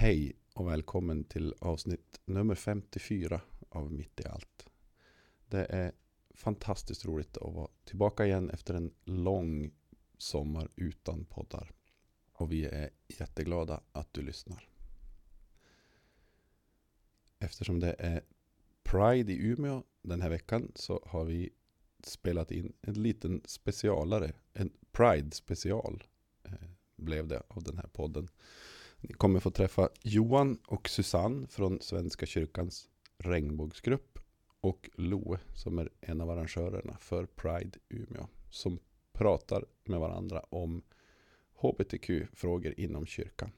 Hej och välkommen till avsnitt nummer 54 av Mitt i allt. Det är fantastiskt roligt att vara tillbaka igen efter en lång sommar utan poddar. Och vi är jätteglada att du lyssnar. Eftersom det är Pride i Umeå den här veckan så har vi spelat in en liten specialare, en Pride special eh, blev det av den här podden. Ni kommer få träffa Johan och Susanne från Svenska kyrkans regnbågsgrupp och Loe som är en av arrangörerna för Pride Umeå som pratar med varandra om hbtq-frågor inom kyrkan.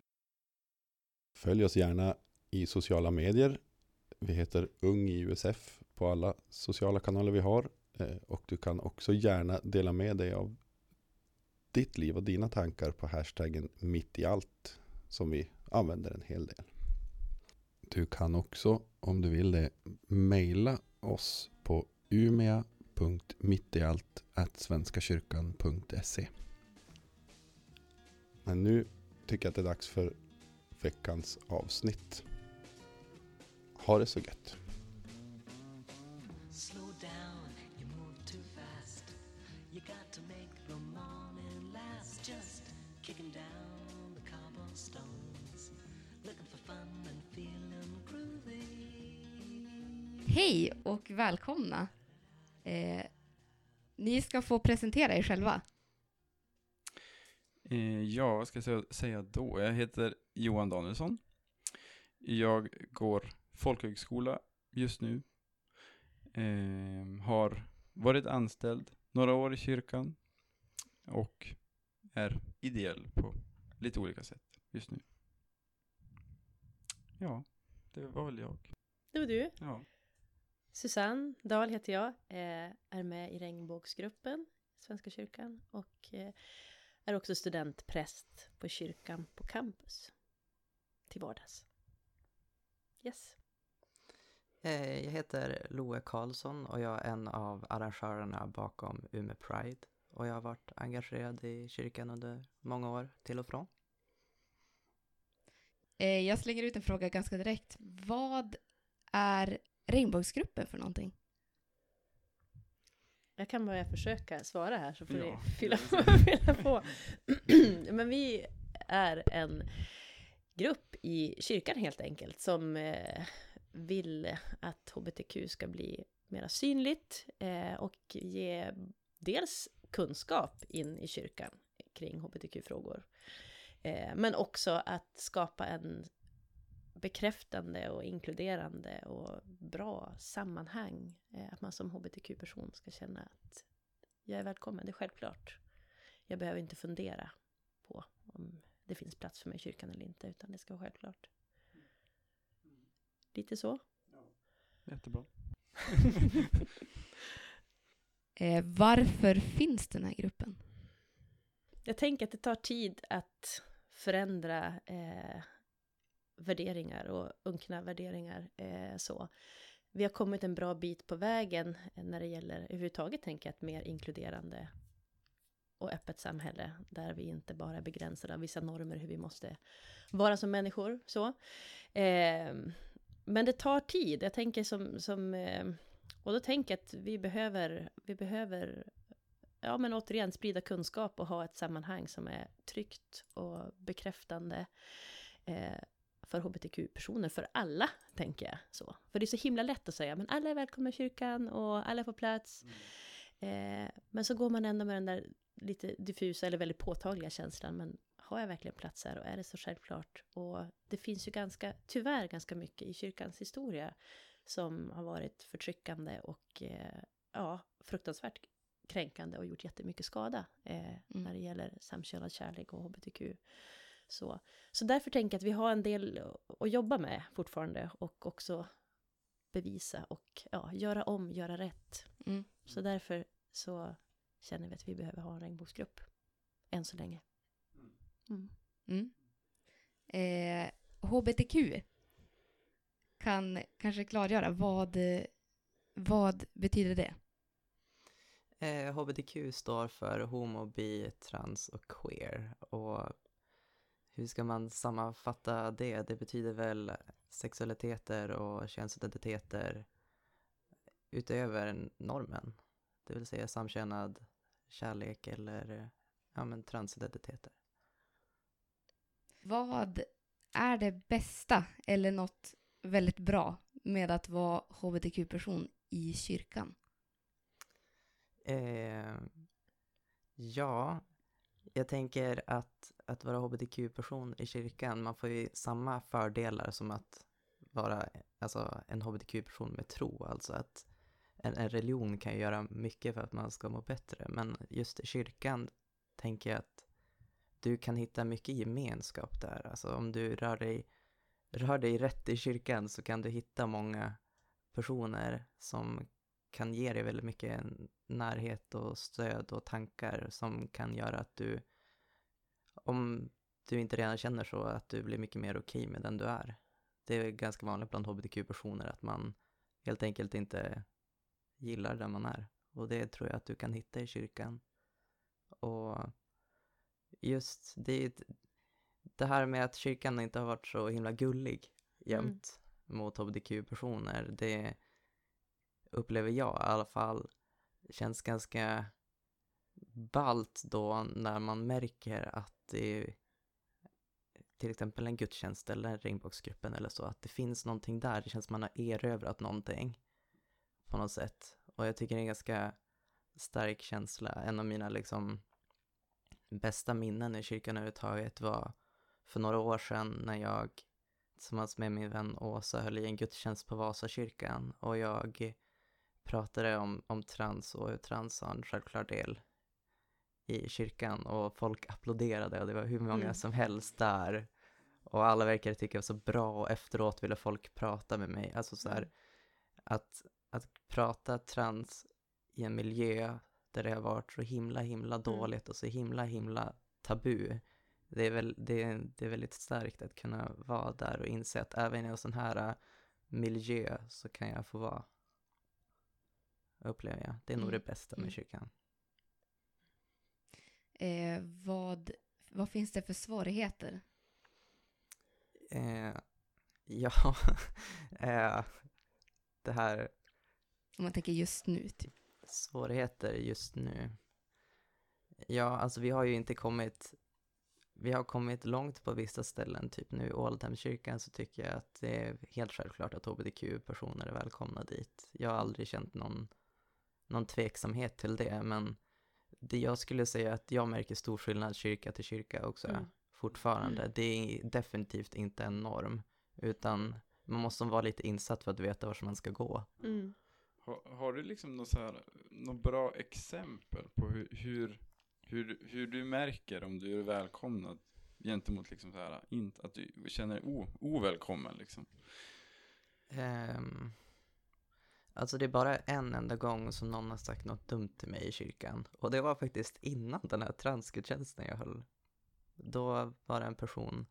Följ oss gärna i sociala medier. Vi heter Ung i USF på alla sociala kanaler vi har eh, och du kan också gärna dela med dig av ditt liv och dina tankar på hashtaggen mitt i allt som vi använder en hel del. Du kan också, om du vill det, mejla oss på umea.mittiallt.svenskakyrkan.se Men nu tycker jag att det är dags för veckans avsnitt. Ha det så gött! Hej och välkomna. Eh, ni ska få presentera er själva. Eh, ja, vad ska jag säga- då? Jag heter Johan Danielsson. Jag går folkhögskola just nu. Eh, har varit anställd några år i kyrkan och är ideell på lite olika sätt just nu. Ja, det var väl jag. Det var du. Ja. Susanne Dahl heter jag. eh, Är med i regnbågsgruppen Svenska kyrkan och eh, är också studentpräst på kyrkan på campus. Till vardags. Yes. Eh, Jag heter Loe Karlsson och jag är en av arrangörerna bakom Umeå Pride. Och jag har varit engagerad i kyrkan under många år, till och från. Jag slänger ut en fråga ganska direkt. Vad är regnbågsgruppen för någonting? Jag kan börja försöka svara här så får Ja. ni fylla, fylla på. Men vi är en grupp i kyrkan helt enkelt som eh, vill att hbtq ska bli mer synligt eh, och ge dels kunskap in i kyrkan kring hbtq-frågor. Eh, men också att skapa en bekräftande och inkluderande och bra sammanhang. Eh, att man som hbtq-person ska känna att jag är välkommen, det är självklart. Jag behöver inte fundera på om det finns plats för mig i kyrkan eller inte, utan det ska vara självklart. Lite så. Jättebra. Eh, varför finns den här gruppen? Jag tänker att det tar tid att förändra eh, värderingar och unkna värderingar. Eh, så. Vi har kommit en bra bit på vägen eh, när det gäller överhuvudtaget tänker jag ett mer inkluderande och öppet samhälle där vi inte bara är begränsade av vissa normer hur vi måste vara som människor. Så. Eh, men det tar tid. Jag tänker som, som eh, och då tänker jag att vi behöver, vi behöver ja men återigen sprida kunskap och ha ett sammanhang som är tryggt och bekräftande eh, för hbtq-personer, för alla, tänker jag så. För det är så himla lätt att säga, men alla är välkomna i kyrkan och alla får plats. Eh, men så går man ändå med den där lite diffusa eller väldigt påtagliga känslan, men har jag verkligen plats här och är det så självklart? Och det finns ju ganska, tyvärr ganska mycket i kyrkans historia som har varit förtryckande och eh, ja, fruktansvärt kränkande och gjort jättemycket skada eh, när det gäller samkönad kärlek och hbtq. Så, så därför tänker jag att vi har en del att- jobba med fortfarande och också bevisa och ja, göra om, göra rätt. Mm. Så därför så känner vi att vi behöver ha en regnbågsgrupp. Än så länge. Mm. Mm. Eh, HBTQ kan kanske klargöra vad, vad betyder det? Eh, HBTQ står för homo, bi, trans och queer. Och hur ska man sammanfatta det? Det betyder väl sexualiteter och könsidentiteter utöver normen. Det vill säga samkönad kärlek eller ja, men transidentiteter. Vad är det bästa eller något väldigt bra med att vara hbtq-person i kyrkan? Eh, ja, jag tänker att, att vara hbtq-person i kyrkan, man får ju samma fördelar som att vara alltså, en hbtq-person med tro. Alltså att en, en religion kan ju göra mycket för att man ska må bättre, men just i kyrkan tänker jag att du kan hitta mycket gemenskap där. Alltså om du rör dig, rör dig rätt i kyrkan så kan du hitta många personer som kan ge dig väldigt mycket närhet och stöd och tankar som kan göra att du, om du inte redan känner så, att du blir mycket mer okej med den du är. Det är ganska vanligt bland hbtq-personer att man helt enkelt inte gillar den man är. Och det tror jag att du kan hitta i kyrkan. Och just det, det här med att kyrkan inte har varit så himla gullig jämt mot hbtq-personer, det upplever jag i alla fall känns ganska ballt då när man märker att det är till exempel en gudstjänst eller regnbågsgruppen eller så, att det finns någonting där, det känns som man har erövrat någonting på något sätt. Och jag tycker det är en ganska stark känsla. En av mina liksom bästa minnen i kyrkan överhuvudtaget var för några år sedan när jag tillsammans med min vän Åsa höll i en gudstjänst på Vasakyrkan och jag pratade om, om trans och hur trans har en självklar del i kyrkan och folk applåderade och det var hur många Mm. som helst där. Och alla verkade tycka det var så bra och efteråt ville folk prata med mig. Alltså så här, Mm. att, att prata trans i en miljö där det har varit så himla, himla dåligt och så himla, himla tabu. Det är, väl, det, är, det är väldigt starkt att kunna vara där och inse att även i en sån här miljö så kan jag få vara. Upplever jag. Det är nog Mm. det bästa med Mm. kyrkan. Eh, vad, vad finns det för svårigheter? Eh, ja, eh, det här Om man tänker just nu. Typ. svårigheter just nu. Ja, alltså vi har ju inte kommit, vi har kommit långt på vissa ställen, typ nu i Ålidhemskyrkan så tycker jag att det är helt självklart att hbtq-personer är välkomna dit. Jag har aldrig känt någon, någon tveksamhet till det, men det jag skulle säga att jag märker stor skillnad kyrka till kyrka också, Mm. fortfarande. Det är definitivt inte en norm, utan man måste vara lite insatt för att veta var man ska gå. Mm. Har, har du liksom något, så här, något bra exempel på hur, hur, hur, hur du märker om du är välkomnad gentemot liksom så här, inte, att du känner dig ovälkommen liksom? Ehm, alltså det är bara en enda gång som någon har sagt något dumt till mig i kyrkan. Och det var faktiskt innan den här transgudstjänsten jag höll. Då var det en person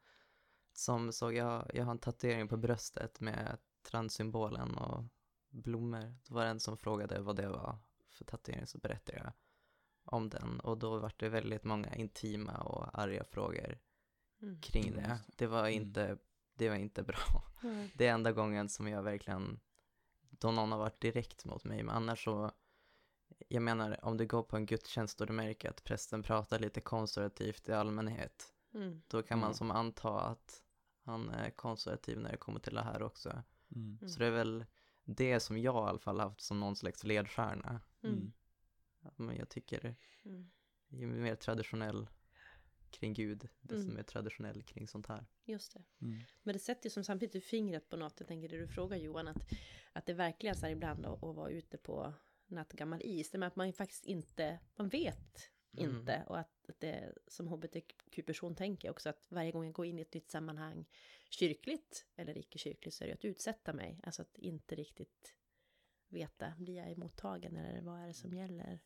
som såg, jag, jag har en tatuering på bröstet med transsymbolen och blommor. Då var det en som frågade vad det var för tatuering så berättade jag om den. Och då var det väldigt många intima och arga frågor Mm. kring Mm, det. just det. Var Mm. inte, det var inte bra. Mm. Det är enda gången som jag verkligen, då någon har varit direkt mot mig, men annars så, jag menar om du går på en gudstjänst och du märker att prästen pratar lite konservativt i allmänhet, Mm. då kan man Mm. som anta att han är konservativ när det kommer till det här också. Mm. Så det är väl det som jag i alla fall haft som någon slags ledstjärna. Mm. Att Men jag tycker, Mm. ju mer traditionell kring Gud, desto Mm. mer traditionell kring sånt här. Just det. Mm. Men det sätter ju som samtidigt fingret på något, jag tänker det du frågar Johan, att, att det verkligen så här ibland att, att vara ute på nattgammal is, det med att man faktiskt inte, man vet Mm. inte, och att, att det som hbtq-person tänker jag också att varje gång jag går in i ett nytt sammanhang, kyrkligt eller icke-kyrkligt, så är det att utsätta mig, alltså att inte riktigt veta, blir jag mottagen eller vad är det som gäller?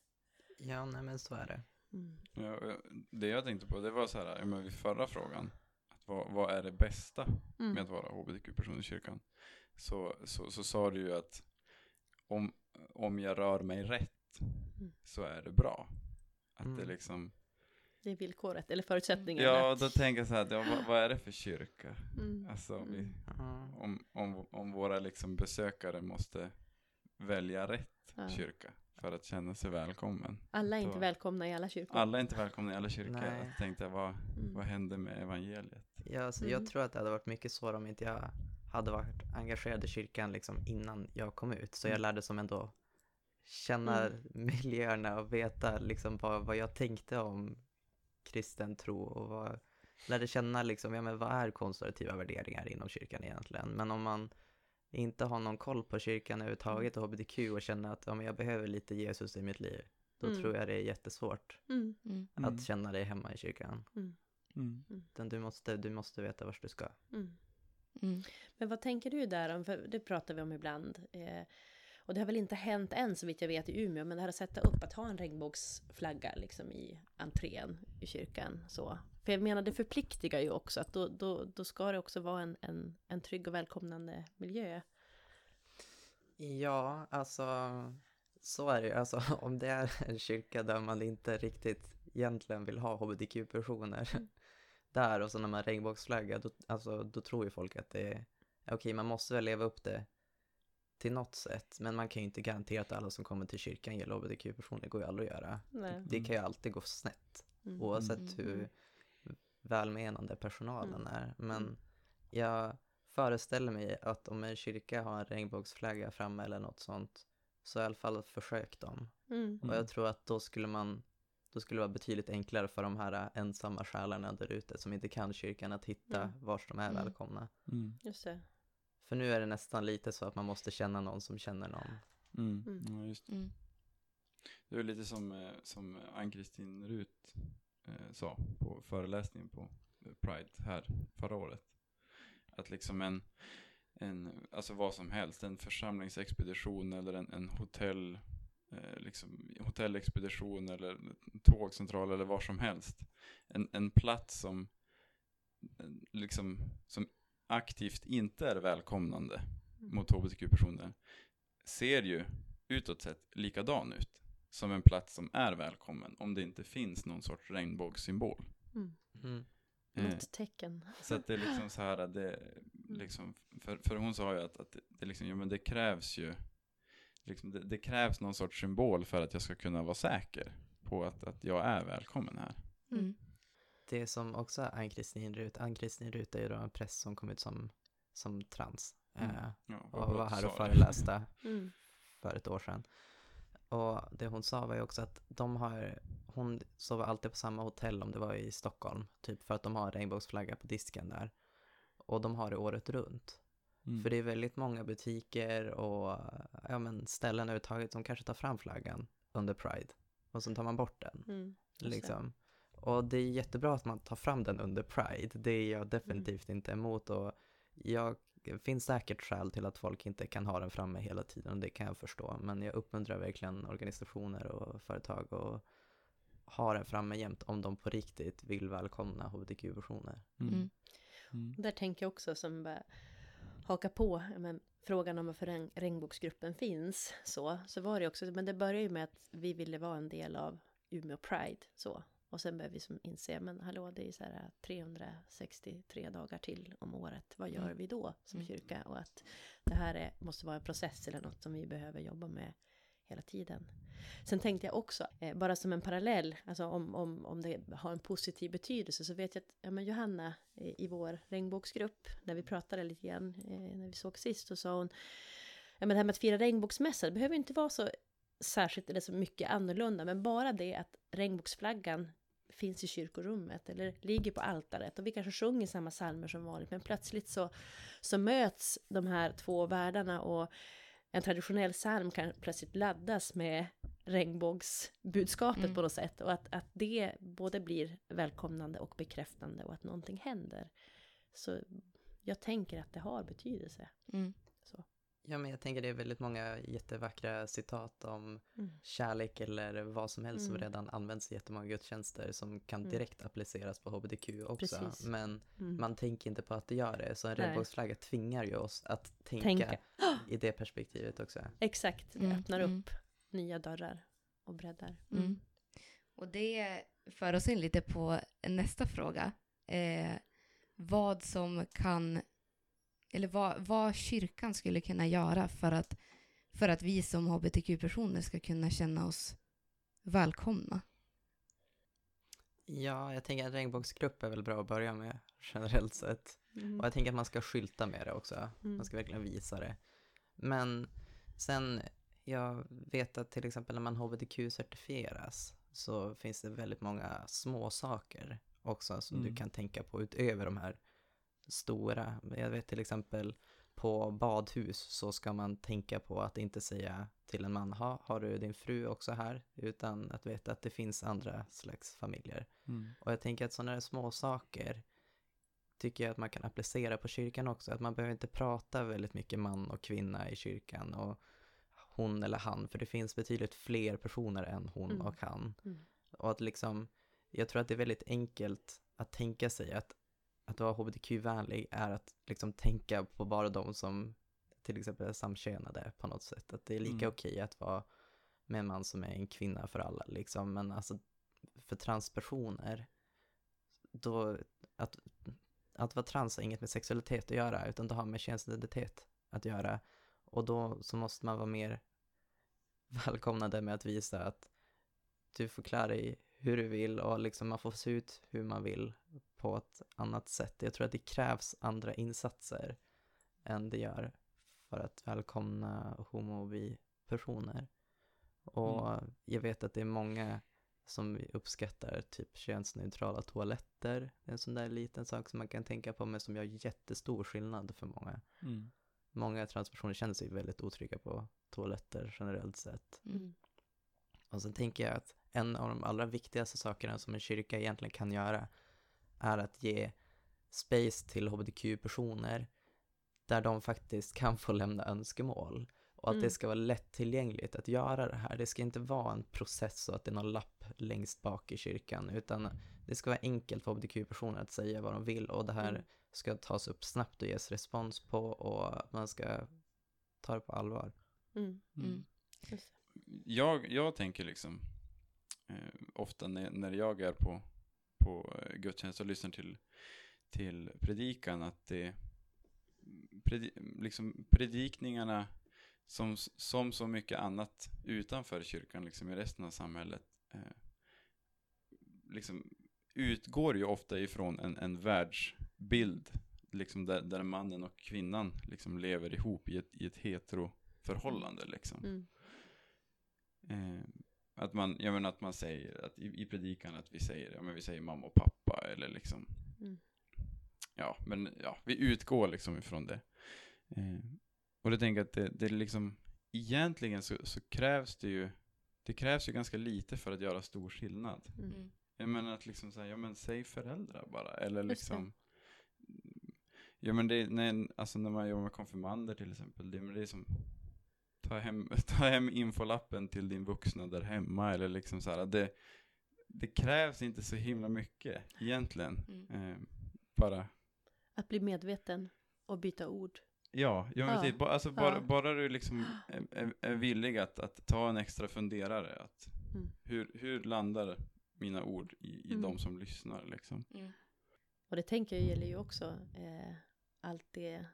Ja, nej men så är det. Mm. Ja, det jag tänkte på, det var så här, men vid förra frågan, att vad, vad är det bästa med Mm. att vara hbtq-person i kyrkan? Så, så, så sa du ju att om, om jag rör mig rätt Mm. så är det bra. Att det Mm. liksom, Det är villkoret, eller förutsättningen. Ja, då tänker jag så här, ja, vad, vad är det för kyrka? Mm. Alltså, vi, Mm. Om, om, om våra liksom besökare måste välja rätt Ja. kyrka för att känna sig välkommen. Alla är inte välkomna i alla kyrkor. Alla är inte välkomna i alla kyrkor. Nej. Jag tänkte, vad, Mm. vad händer med evangeliet? Ja, så Mm. Jag tror att det hade varit mycket svårare om inte jag hade varit engagerad i kyrkan liksom innan jag kom ut. Så jag Mm. lärde som ändå känna Mm. miljöerna och veta liksom vad, vad jag tänkte om kristen tro och vad, lärde känna liksom, ja men vad är konservativa värderingar inom kyrkan egentligen? Men om man inte har någon koll på kyrkan överhuvudtaget och hbtq och känner att ja, men jag behöver lite Jesus i mitt liv, då Mm. tror jag det är jättesvårt Mm. Mm. Mm. att känna dig hemma i kyrkan. Mm. Mm. Utan du måste, du måste veta vart du ska. Mm. Mm. Men vad tänker du där om, för det pratar vi om ibland. Eh, och det har väl inte hänt än så vitt jag vet i Umeå, men det här att sätta upp, att ha en regnbågsflagga liksom i entrén i kyrkan. Så. För jag menar, det förpliktigar ju också, att då, då, då ska det också vara en, en, en trygg och välkomnande miljö. Ja, alltså så är det ju. Alltså om det är en kyrka där man inte riktigt egentligen vill ha hbtq-personer Mm. där och så när man regnbågsflagga, då, alltså, då tror ju folk att det är okej, man måste väl leva upp det till något sätt, men man kan ju inte garantera att alla som kommer till kyrkan gäller hbtq-personer, det går ju aldrig att göra. Nej. Det kan ju alltid gå snett, Mm. oavsett Mm. hur välmenande personalen Mm. är. Men Mm. jag föreställer mig att om en kyrka har en regnbågsflagga framme eller något sånt, så i alla fall försök dem. Mm. Och jag tror att då skulle man, då skulle det vara betydligt enklare för de här ensamma själarna där ute som inte kan kyrkan att hitta Mm. vart de är Mm. välkomna. Mm. Just det. För nu är det nästan lite så att man måste känna någon som känner någon. Mm. Mm. Ja, just det. Mm. Det är lite som, eh, som Ann-Kristin Rut eh, sa på föreläsningen på Pride här förra året. Att liksom en, en alltså vad som helst, en församlingsexpedition eller en, en hotell, eh, liksom, hotellexpedition eller tågcentral eller var som helst. En, en plats som, liksom, som aktivt inte är välkomnande mot hbtq-personer ser ju utåt sett likadan ut som en plats som är välkommen om det inte finns någon sorts regnbågssymbol. Mm. Mm. Eh, Något tecken. så att det är liksom så här att det, liksom, för, för hon sa ju att, att det, liksom, ja, men det krävs ju, liksom, det, det krävs någon sorts symbol för att jag ska kunna vara säker på att, att jag är välkommen här. Mm. Det som också är Ann-Kristin Rut, Ann-Kristin Rut är ju då en präst som kom ut som, som trans. Mm. Eh, Ja, och var här och föreläste Mm. för ett år sedan. Och det hon sa var ju också att de har, hon sover alltid på samma hotell om det var i Stockholm, typ för att de har regnbågsflagga på disken där. Och de har det året runt. Mm. För det är väldigt många butiker och ja, men ställen överhuvudtaget som kanske tar fram flaggan under Pride. Och sen tar man bort den. Mm. Liksom. Och det är jättebra att man tar fram den under Pride. Det är jag definitivt inte emot. Och jag, finns säkert skäl till att folk inte kan ha den framme hela tiden. och Det kan jag förstå. Men jag uppmuntrar verkligen organisationer och företag att ha den framme jämt om de på riktigt vill välkomna hbtq-personer. Mm. Mm. Mm. Där tänker jag också som bara haka på men, frågan om varför regn- regnbågsgruppen finns. Så, så var det också, men det började ju med att vi ville vara en del av Umeå Pride. Så. Och sen började vi som inse, men hallå det är så här 363 dagar till om året. Vad gör Mm. vi då som Mm. kyrka? Och att det här är, måste vara en process eller något som vi behöver jobba med hela tiden. Sen tänkte jag också, eh, bara som en parallell, alltså om, om, om det har en positiv betydelse, så vet jag att ja, men Johanna eh, i vår regnbågsgrupp, när vi pratade lite grann, eh, när vi såg sist, så sa hon, ja men det här med att fira regnbågsmässa, det behöver inte vara så särskilt eller så mycket annorlunda, men bara det att regnbågsflaggan finns i kyrkorummet eller ligger på altaret och vi kanske sjunger samma psalmer som vanligt men plötsligt så, så möts de här två världarna och en traditionell psalm kan plötsligt laddas med regnbågsbudskapet Mm. på något sätt och att, att det både blir välkomnande och bekräftande och att någonting händer. Så jag tänker att det har betydelse. Mm. Ja, men jag tänker det är väldigt många jättevackra citat om Mm. kärlek eller vad som helst som Mm. redan används i jättemånga gudstjänster som kan Mm. direkt appliceras på hbtq också. Precis. Men Mm. man tänker inte på att det gör det. Så en regnbågsflagga tvingar ju oss att tänka, Tänka. i det perspektivet också. Exakt, det Mm, öppnar mm. upp nya dörrar och breddar. Mm. Och det föra oss in lite på nästa fråga. Eh, vad som kan, eller vad, vad kyrkan skulle kunna göra för att, för att vi som hbtq-personer ska kunna känna oss välkomna. Ja, jag tänker att regnbågsgrupp är väl bra att börja med generellt sett. Mm. Och jag tänker att man ska skylta med det också. Mm. Man ska verkligen visa det. Men sen, jag vet att till exempel när man hbtq-certifieras så finns det väldigt många små saker också som Mm. du kan tänka på utöver de här stora. Jag vet till exempel på badhus så ska man tänka på att inte säga till en man, ha, har du din fru också här? Utan att veta att det finns andra slags familjer. Mm. Och jag tänker att sådana här små saker tycker jag att man kan applicera på kyrkan också. Att man behöver inte prata väldigt mycket man och kvinna i kyrkan och hon eller han, för det finns betydligt fler personer än hon Mm. och han. Mm. Och att liksom, jag tror att det är väldigt enkelt att tänka sig att, att vara hbtq-vänlig är att liksom tänka på bara de som till exempel är samkönade på något sätt. Att det är lika Mm. okej att vara med en man som är en kvinna för alla liksom. Men alltså för transpersoner, då, att, att vara trans har inget med sexualitet att göra, utan det har med könsidentitet att göra. Och då så måste man vara mer välkomnande med att visa att du får klä dig hur du vill och liksom man får se ut hur man vill på ett annat sätt. Jag tror att det krävs andra insatser än det gör för att välkomna homo och bi-personer. Och jag vet att det är många som uppskattar typ könsneutrala toaletter. Det är en sån där liten sak som man kan tänka på men som gör jättestor skillnad för många. Mm. Många transpersoner känner sig väldigt otrygga på toaletter generellt sett. Mm. Och sen tänker jag att en av de allra viktigaste sakerna som en kyrka egentligen kan göra är att ge space till hbtq-personer där de faktiskt kan få lämna önskemål. Och att Mm. det ska vara lättillgängligt att göra det här. Det ska inte vara en process och att det är någon lapp längst bak i kyrkan, utan det ska vara enkelt för hbtq-personer att säga vad de vill och det här Mm. ska tas upp snabbt och ges respons på och man ska ta det på allvar. Mm. Mm. Det. jag, jag tänker liksom eh, ofta när, när jag är på, på eh, gudstjänst och lyssnar till, till predikan att det predi, liksom predikningarna som, som så mycket annat utanför kyrkan, liksom i resten av samhället, eh, liksom utgår ju ofta ifrån en, en världsbild, liksom där, där mannen och kvinnan liksom lever ihop i ett, i ett heteroförhållande. Liksom. Mm. Eh, att man, jag menar att man säger, att i, i predikan att vi säger, ja men vi säger mamma och pappa eller liksom, Mm. ja men ja, vi utgår liksom ifrån det. Eh, och det tänker jag att det, det är liksom, egentligen så, så krävs det ju, det krävs ju ganska lite för att göra stor skillnad. Mm. Mm. Jag menar att liksom säga, ja men säg föräldrar bara, eller liksom Ja men det är, när, alltså när man jobbar med konfirmander till exempel, det, men det är som ta hem, ta hem infolappen till din vuxna där hemma eller liksom så här, det, det krävs inte så himla mycket egentligen. Mm. Eh, bara, Att bli medveten och byta ord. ja, ja, men Ja, precis, bara, alltså bara, ja. bara du liksom är, är, är villig att, att ta en extra funderare, att Mm. hur, hur landar mina ord i, i Mm. de som lyssnar liksom. Mm. Och det tänker jag gäller ju också eh, allt det,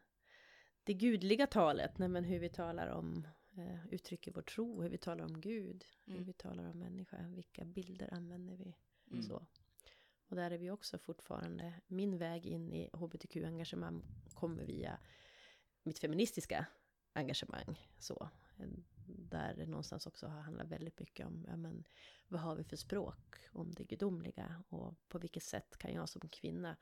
det gudliga talet, nej, men hur vi talar om, eh, uttrycker vår tro, hur vi talar om Gud, hur Mm. vi talar om människa, vilka bilder använder vi, Mm. så. Och där är vi också fortfarande, min väg in i hbtq-engagemang kommer via mitt feministiska engagemang, så. Eh, Där det någonstans också har handlat väldigt mycket om, ja men, vad har vi för språk om det gudomliga och på vilket sätt kan jag som kvinna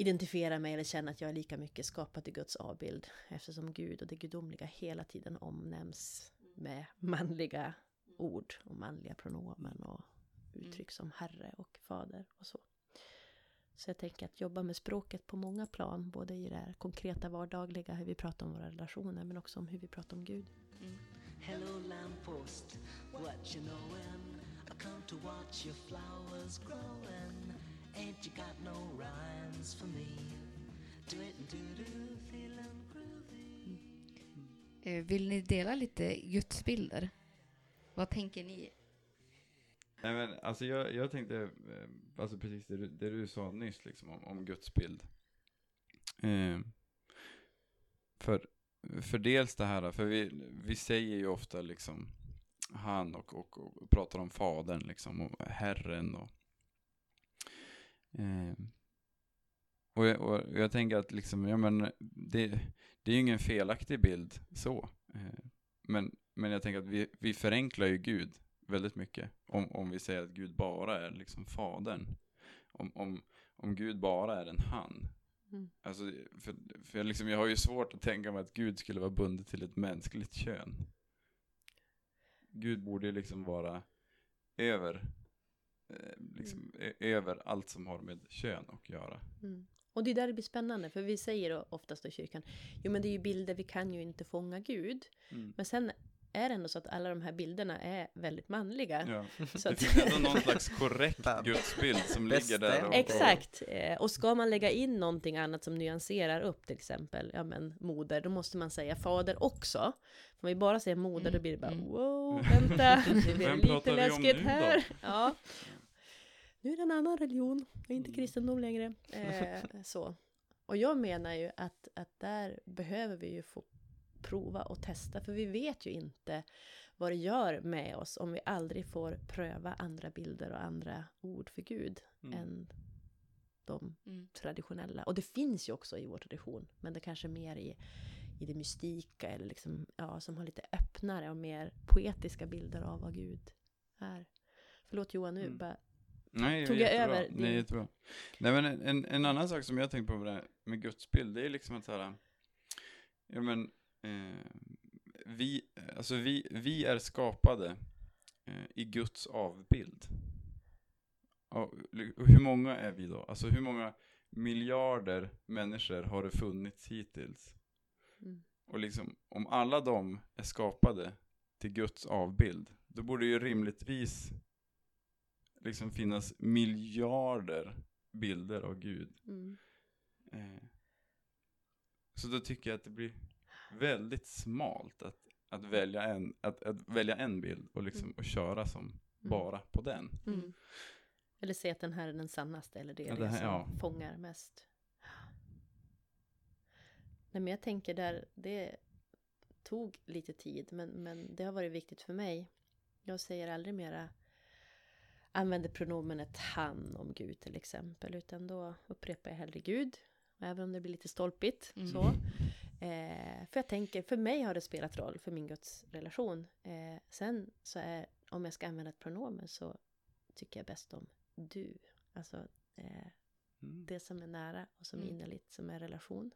identifiera mig eller känna att jag är lika mycket skapad i Guds avbild eftersom Gud och det gudomliga hela tiden omnämns med manliga ord och manliga pronomen och uttryck som herre och fader och så. Så jag tänker att jobba med språket på många plan, både i det här konkreta vardagliga, hur vi pratar om våra relationer, men också om hur vi pratar om Gud. Mm. Hello, lamppost, what you knowin'? I come to watch your flowers growing. Rhymes for me? Do it do do, feeling groovy. Eh, Vill ni dela lite gudsbilder? Vad tänker ni Nej men alltså jag, jag tänkte, eh, alltså precis det du, det du sa nyss liksom om, om Guds bild. Eh, för, för dels det här, för vi, vi säger ju ofta liksom han och, och, och pratar om fadern liksom och Herren och eh, och, jag, och jag tänker att liksom, ja men det, det är ju ingen felaktig bild så. Eh, men, men jag tänker att vi, vi förenklar ju Gud väldigt mycket. Om, om vi säger att Gud bara är liksom fadern. Om, om, om Gud bara är en han. Mm. Alltså, för, för jag, liksom, jag har ju svårt att tänka mig att Gud skulle vara bunden till ett mänskligt kön. Gud borde liksom vara över, eh, liksom, ö- över allt som har med kön att göra. Mm. Och det är där det blir spännande, för vi säger oftast i kyrkan, jo men det är ju bilder, vi kan ju inte fånga Gud. Mm. Men sen är det ändå så att alla de här bilderna är väldigt manliga. Ja. Så Det att, finns ändå någon slags korrekt gudsbild som ligger där. Och, Exakt. Eh, Och ska man lägga in någonting annat som nyanserar upp till exempel, ja men moder, då måste man säga fader också. Om vi bara säger moder, då blir det bara Mm, mm. wow, vänta, det blir lite läskigt här. Ja. Nu är det en annan religion, det är inte Mm. kristendom längre. Eh, så. Och jag menar ju att, att där behöver vi ju få prova och testa, för vi vet ju inte vad det gör med oss om vi aldrig får pröva andra bilder och andra ord för Gud Mm. än de Mm. traditionella. Och det finns ju också i vår tradition, men det kanske är mer i, i det mystika eller liksom, ja, som har lite öppnare och mer poetiska bilder av vad Gud är. Förlåt Johan, nu Mm. bara, Nej, Tog jag jättebra. över Nej, din- jättebra. Nej, men en- en, en annan sak som jag tänkt på med, det här, med gudsbild, det är liksom att så här, ja men, eh, vi, alltså vi, vi är skapade eh, i Guds avbild. Och, och hur många är vi då? Alltså hur många miljarder människor har det funnits hittills? mm, Och liksom, om alla de är skapade till Guds avbild, då borde ju rimligtvis liksom finnas miljarder bilder av Gud. mm, Eh, så då tycker jag att det blir väldigt smalt att, att, välja, en, att, att välja en bild och, liksom, Mm. och köra som bara på den. mm. Eller säga att den här är den sannaste, eller det Ja, det här- som ja. fångar mest. Nej, men jag tänker där, det tog lite tid, men, men det har varit viktigt för mig. Jag säger aldrig mera använder pronomenet han om Gud till exempel, utan då upprepar jag hellre Gud, även om det blir lite stolpigt. Mm. Så. Eh, för jag tänker, för mig har det spelat roll för min gudsrelation. Eh, sen så är, om jag ska använda ett pronomen så tycker jag bäst om du. Alltså eh, Mm. det som är nära och som är Mm. innerligt, som är relation.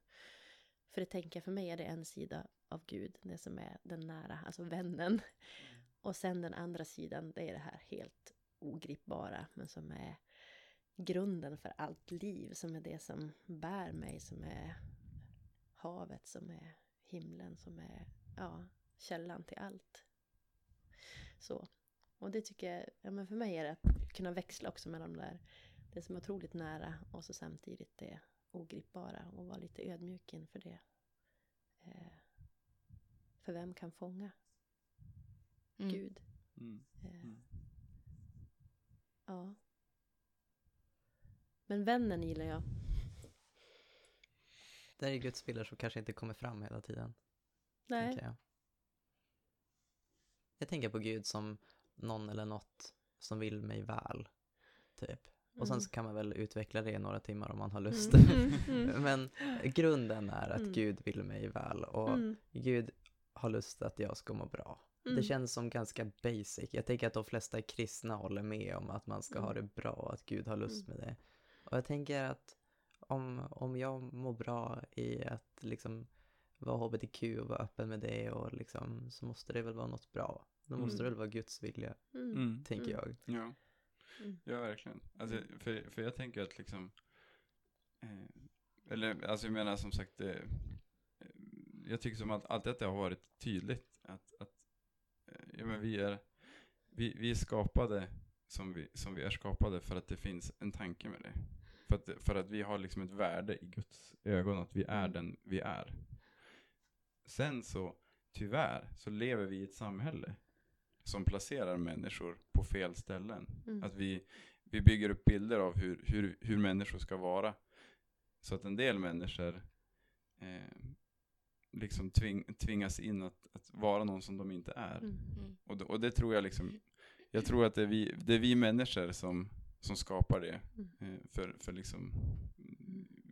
För det tänker jag, för mig är det en sida av Gud, det som är den nära, alltså vännen. Och sen den andra sidan, det är det här helt ogripbara, men som är grunden för allt liv, som är det som bär mig, som är havet, som är himlen, som är ja, källan till allt. Så. Och det tycker jag, ja men för mig är det att kunna växla också mellan de där, det som är otroligt nära och så samtidigt det ogripbara och vara lite ödmjuk inför det. Eh, för vem kan fånga Mm. Gud? Mm. Eh, Mm. Ja. Men vännen gillar jag. Det är gudsbilder som kanske inte kommer fram hela tiden, Nej. tänker jag. Jag tänker på Gud som någon eller något som vill mig väl, typ. Och sen Mm. så kan man väl utveckla det i några timmar om man har lust. Mm, mm, mm. Men grunden är att. Gud vill mig väl och Gud har lust att jag ska må bra. Mm. Det känns som ganska basic. Jag tänker att de flesta kristna håller med om att man ska ha det Mm. bra och att Gud har lust med det. Och jag tänker att om, om jag mår bra i att liksom vara hbtq och vara öppen med det och liksom så måste det väl vara något bra. Då måste Mm. det väl vara Guds vilja, Mm. Mm. tänker Mm. jag. Ja. Mm. ja, verkligen. Alltså, för, för jag tänker att liksom, eh, eller alltså jag menar som sagt, eh, jag tycker som att allt detta har varit tydligt. Att, att ja, men vi, är, vi, vi är skapade som vi, som vi är skapade för att det finns en tanke med det. För att, för att vi har liksom ett värde i Guds ögon, att vi är den vi är. Sen så, tyvärr, så lever vi i ett samhälle som placerar människor på fel ställen. Mm. Att vi, vi bygger upp bilder av hur, hur, hur människor ska vara. Så att en del människor eh, liksom tving, tvingas in att, att vara någon som de inte är. Mm. Mm. Och, det, och det tror jag liksom, jag tror att det är vi, det är vi människor som, som skapar det. Mm. Eh, för, för liksom,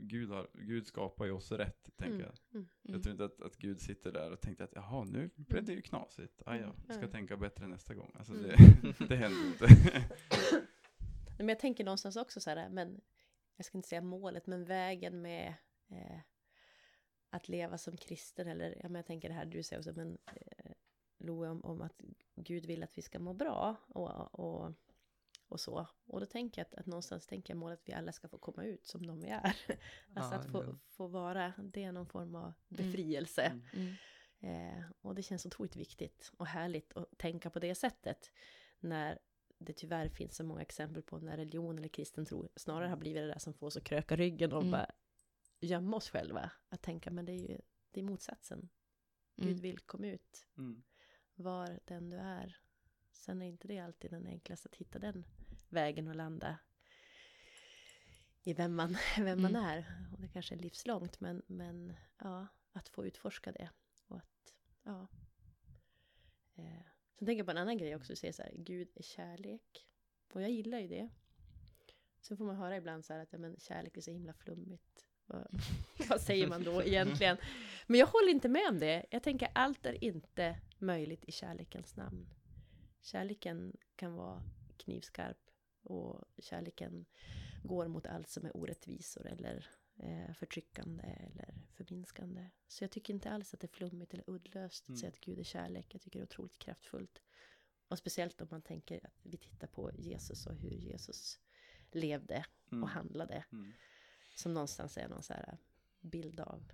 Gud, har, Gud skapar ju oss rätt, tänker Mm. jag. Mm. Jag tror inte att, att Gud sitter där och tänkte att jaha, nu blev det ju knasigt. Ah, ja, ska Mm. tänka bättre nästa gång. Alltså Mm. det, det händer inte. Men jag tänker någonstans också så här, men jag ska inte säga målet, men vägen med eh, att leva som kristen eller, ja men jag tänker det här du säger också, men eh, Loe om, om att Gud vill att vi ska må bra och, och, och så. Och då tänker jag att, att någonstans tänker jag målet att vi alla ska få komma ut som de vi är. alltså Ja, att få, få vara, det är någon form av befrielse. Mm. Mm. Eh, och det känns otroligt viktigt och härligt att tänka på det sättet. När det tyvärr finns så många exempel på när religion eller kristen tro snarare har blivit det där som får oss att kröka ryggen och Mm. bara gömma oss själva. Att tänka, men det är ju det är motsatsen. Gud Mm. vill komma ut, Mm. var den du är. Sen är inte det alltid den enklaste att hitta den vägen och landa i vem man, vem man Mm. är. Och det kanske är livslångt, men, men ja, att få utforska det. Och att, ja. Eh, sen tänker jag på en annan grej också, du säger så här, Gud är kärlek. Och jag gillar ju det. Sen får man höra ibland så här att ja, men kärlek är så himla flummigt. Vad, vad säger man då egentligen? Men jag håller inte med om det. Jag tänker allt är inte möjligt i kärlekens namn. Kärleken kan vara knivskarp och kärleken går mot allt som är orättvisor eller eh, förtryckande eller förminskande. Så jag tycker inte alls att det är flummigt eller uddlöst att Mm. säga att Gud är kärlek. Jag tycker det är otroligt kraftfullt. Och speciellt om man tänker att vi tittar på Jesus och hur Jesus levde Mm. och handlade. Mm. Som någonstans är någon så här bild av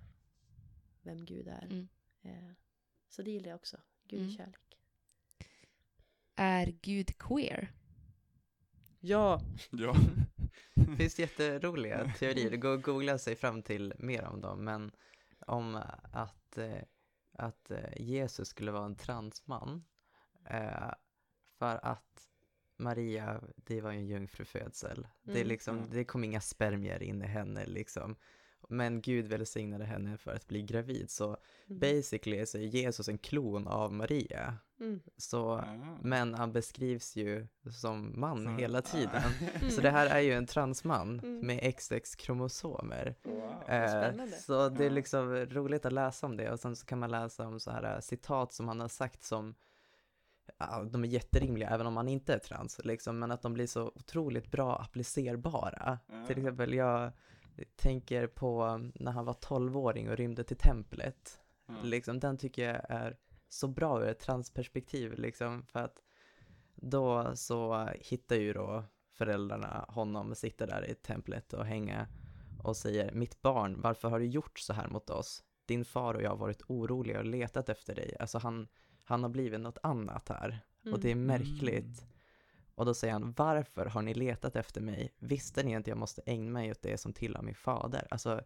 vem Gud är. Mm. Eh, så det gillar jag också. Gud är Mm. kärlek. Är Gud queer? Ja! Ja. Det finns jätteroliga teorier, det går att googla sig fram till mer om dem, men om att, eh, att eh, Jesus skulle vara en transman. Eh, för att Maria, det var ju en jungfrufödsel. Det, är Mm. liksom, Mm. det kom inga spermier in i henne liksom. Men Gud välsignade henne för att bli gravid, så Mm. basically så är Jesus en klon av Maria. Mm. Så, Ah. men han beskrivs ju som man Så- hela tiden. Mm. Så det här är ju en transman Mm. med XX-kromosomer. Wow. Eh, så det är liksom roligt att läsa om det och sen så kan man läsa om så här eh, citat som han har sagt som ja, de är jätterimliga även om man inte är trans liksom, men att de blir så otroligt bra applicerbara. Ja. Till exempel jag tänker på när han var 12-åring och rymde till templet. Ja. Liksom, den tycker jag är så bra ur ett transperspektiv liksom för att då så hittar ju då föräldrarna honom och sitter där i templet och hänga och säger mitt barn, varför har du gjort så här mot oss? Din far och jag har varit oroliga och letat efter dig. Alltså han, han har blivit något annat här och det är Mm. märkligt. Och då säger han, varför har ni letat efter mig? Visste ni att jag måste ägna mig åt det som tillhör min fader? Alltså,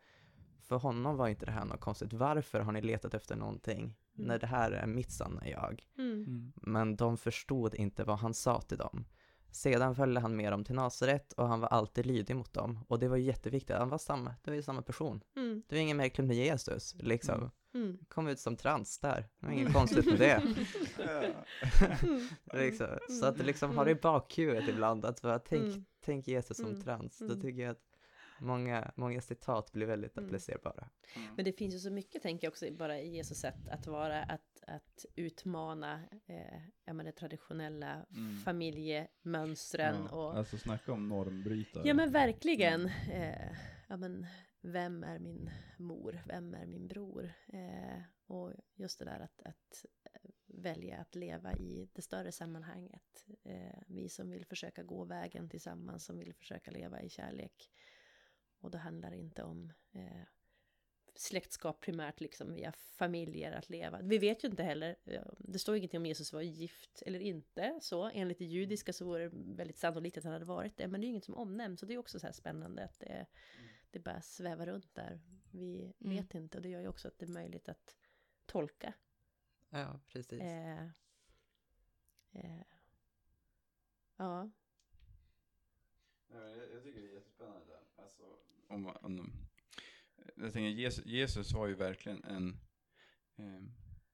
för honom var inte det här något konstigt. Varför har ni letat efter någonting när det här är mitt sanna jag? Mm. Mm. Men de förstod inte vad han sa till dem. Sedan följde han med dem till Nasaret och han var alltid lydig mot dem. Och det var ju jätteviktigt, han var samma, det var ju samma person. Mm. Det var inget märkligt med Jesus, liksom. Mm. Mm. Kom ut som trans där, det var inget konstigt med det. Mm. liksom. Så att liksom har det i bakhuvudet ibland att bara, tänk, Mm. tänk Jesus som Mm. trans. Då Mm. tycker jag att många, många citat blir väldigt Mm. applicerbara. Men det finns ju så mycket, tänker jag också, bara i Jesus sätt att vara, att, att utmana eh, ja, men det traditionella Mm. familjemönstren Ja, och Alltså snacka om normbrytare. Ja men verkligen. Eh, ja men vem är min mor? Vem är min bror? Eh, och just det där att, att eh, välja att leva i det större sammanhanget. Eh, vi som vill försöka gå vägen tillsammans, som vill försöka leva i kärlek. Och då handlar det inte om eh, släktskap primärt liksom via familjer att leva. Vi vet ju inte heller, eh, det står ingenting om Jesus var gift eller inte så. Enligt det judiska så vore det väldigt sannolikt att han hade varit det, men det är ju inget som omnämns. Så det är också så här spännande att det, det bara svävar runt där. Vi Mm. vet inte och det gör ju också att det är möjligt att tolka. Ja, precis. Eh, Eh, ja, Ja, jag, jag tycker det är jättespännande. Alltså, om, man- om, jag tänker Jesus, Jesus var ju verkligen en, eh,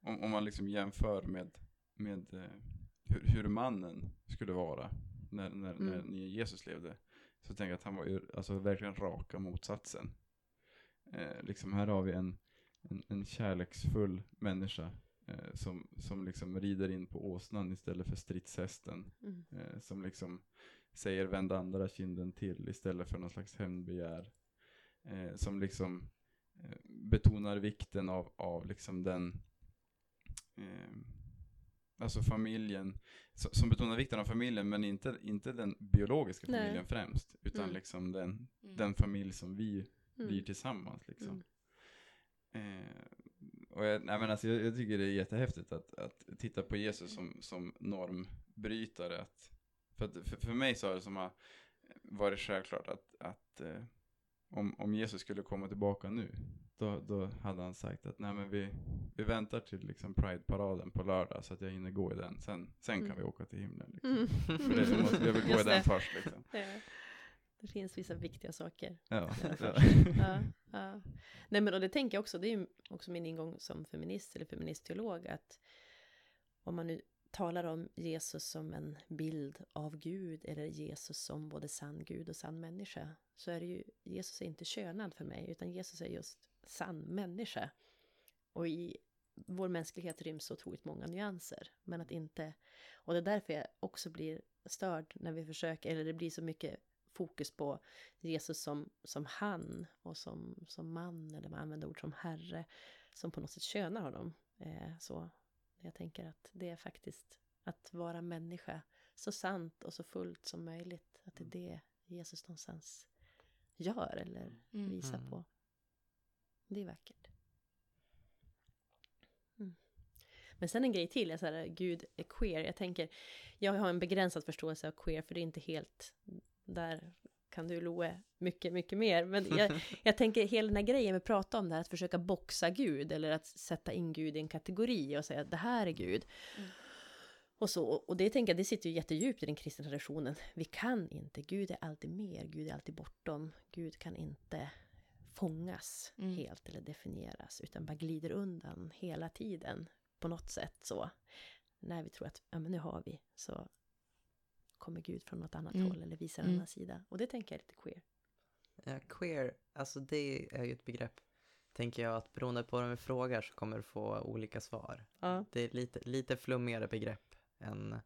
om, om man liksom jämför med, med eh, hur, hur mannen skulle vara när, när, när, Mm. när Jesus levde. Så tänker jag att han var ju alltså verkligen raka motsatsen. Eh, liksom här har vi en, en, en kärleksfull människa eh, som, som liksom rider in på åsnan istället för stridshästen mm, eh, som liksom säger vänd andra kinden till istället för någon slags hämndbegär. Eh, som liksom eh, betonar vikten av, av liksom den eh, alltså familjen, som, betonar vikten av familjen men inte, inte den biologiska Nej. familjen främst utan Mm. liksom den, Mm. den familj som vi mm, blir tillsammans liksom. Mm. Eh, och jag, nej, men alltså, jag, jag tycker det är jättehäftigt att, att titta på Jesus som, som normbrytare. Att, för, att, för, för mig så har det som har varit självklart att, att eh, om, om Jesus skulle komma tillbaka nu, då, då hade han sagt att nej, men vi, vi väntar till liksom Pride-paraden på lördag så att jag hinner gå i den. Sen, sen kan Mm. vi åka till himlen. Liksom. Mm. För det, jag, måste, jag vill gå i Just den det. först. Liksom. Ja. Det finns vissa viktiga saker. Ja. Ja, ja. Nej men och det tänker jag också, det är ju också min ingång som feminist eller feministteolog att om man nu talar om Jesus som en bild av Gud eller Jesus som både sann Gud och sann människa så är det ju, Jesus är inte könad för mig utan Jesus är just sann människa. Och i vår mänsklighet ryms så otroligt många nyanser. Men att inte, och det är därför jag också blir störd när vi försöker, eller det blir så mycket fokus på Jesus som, som han och som, som man, eller man använder ord som herre, som på något sätt könar honom. Eh, så jag tänker att det är faktiskt att vara människa så sant och så fullt som möjligt. Att det är det Jesus någonstans gör eller Mm. visar Mm. på. Det är vackert. Mm. Men sen en grej till, jag säger Gud är queer. Jag tänker, jag har en begränsad förståelse av queer för det är inte helt, där kan du Loe mycket, mycket mer. Men jag, jag tänker hela den här grejen vi pratar om det här, att försöka boxa Gud eller att sätta in Gud i en kategori och säga att det här är Gud. Mm. Och så, och det tänker jag, det sitter ju jättedjupt i den kristna traditionen. Vi kan inte, Gud är alltid mer, Gud är alltid bortom, Gud kan inte fångas Mm. helt eller definieras, utan bara glider undan hela tiden på något sätt så. När vi tror att, ja men nu har vi, så kommer Gud från något annat Mm. håll eller visar en Mm. annan sida. Och det tänker jag är lite queer. Ja, queer, alltså det är ju ett begrepp, tänker jag, att beroende på vem vi frågar så kommer du få olika svar. Ja. Det är lite, lite flummigare begrepp än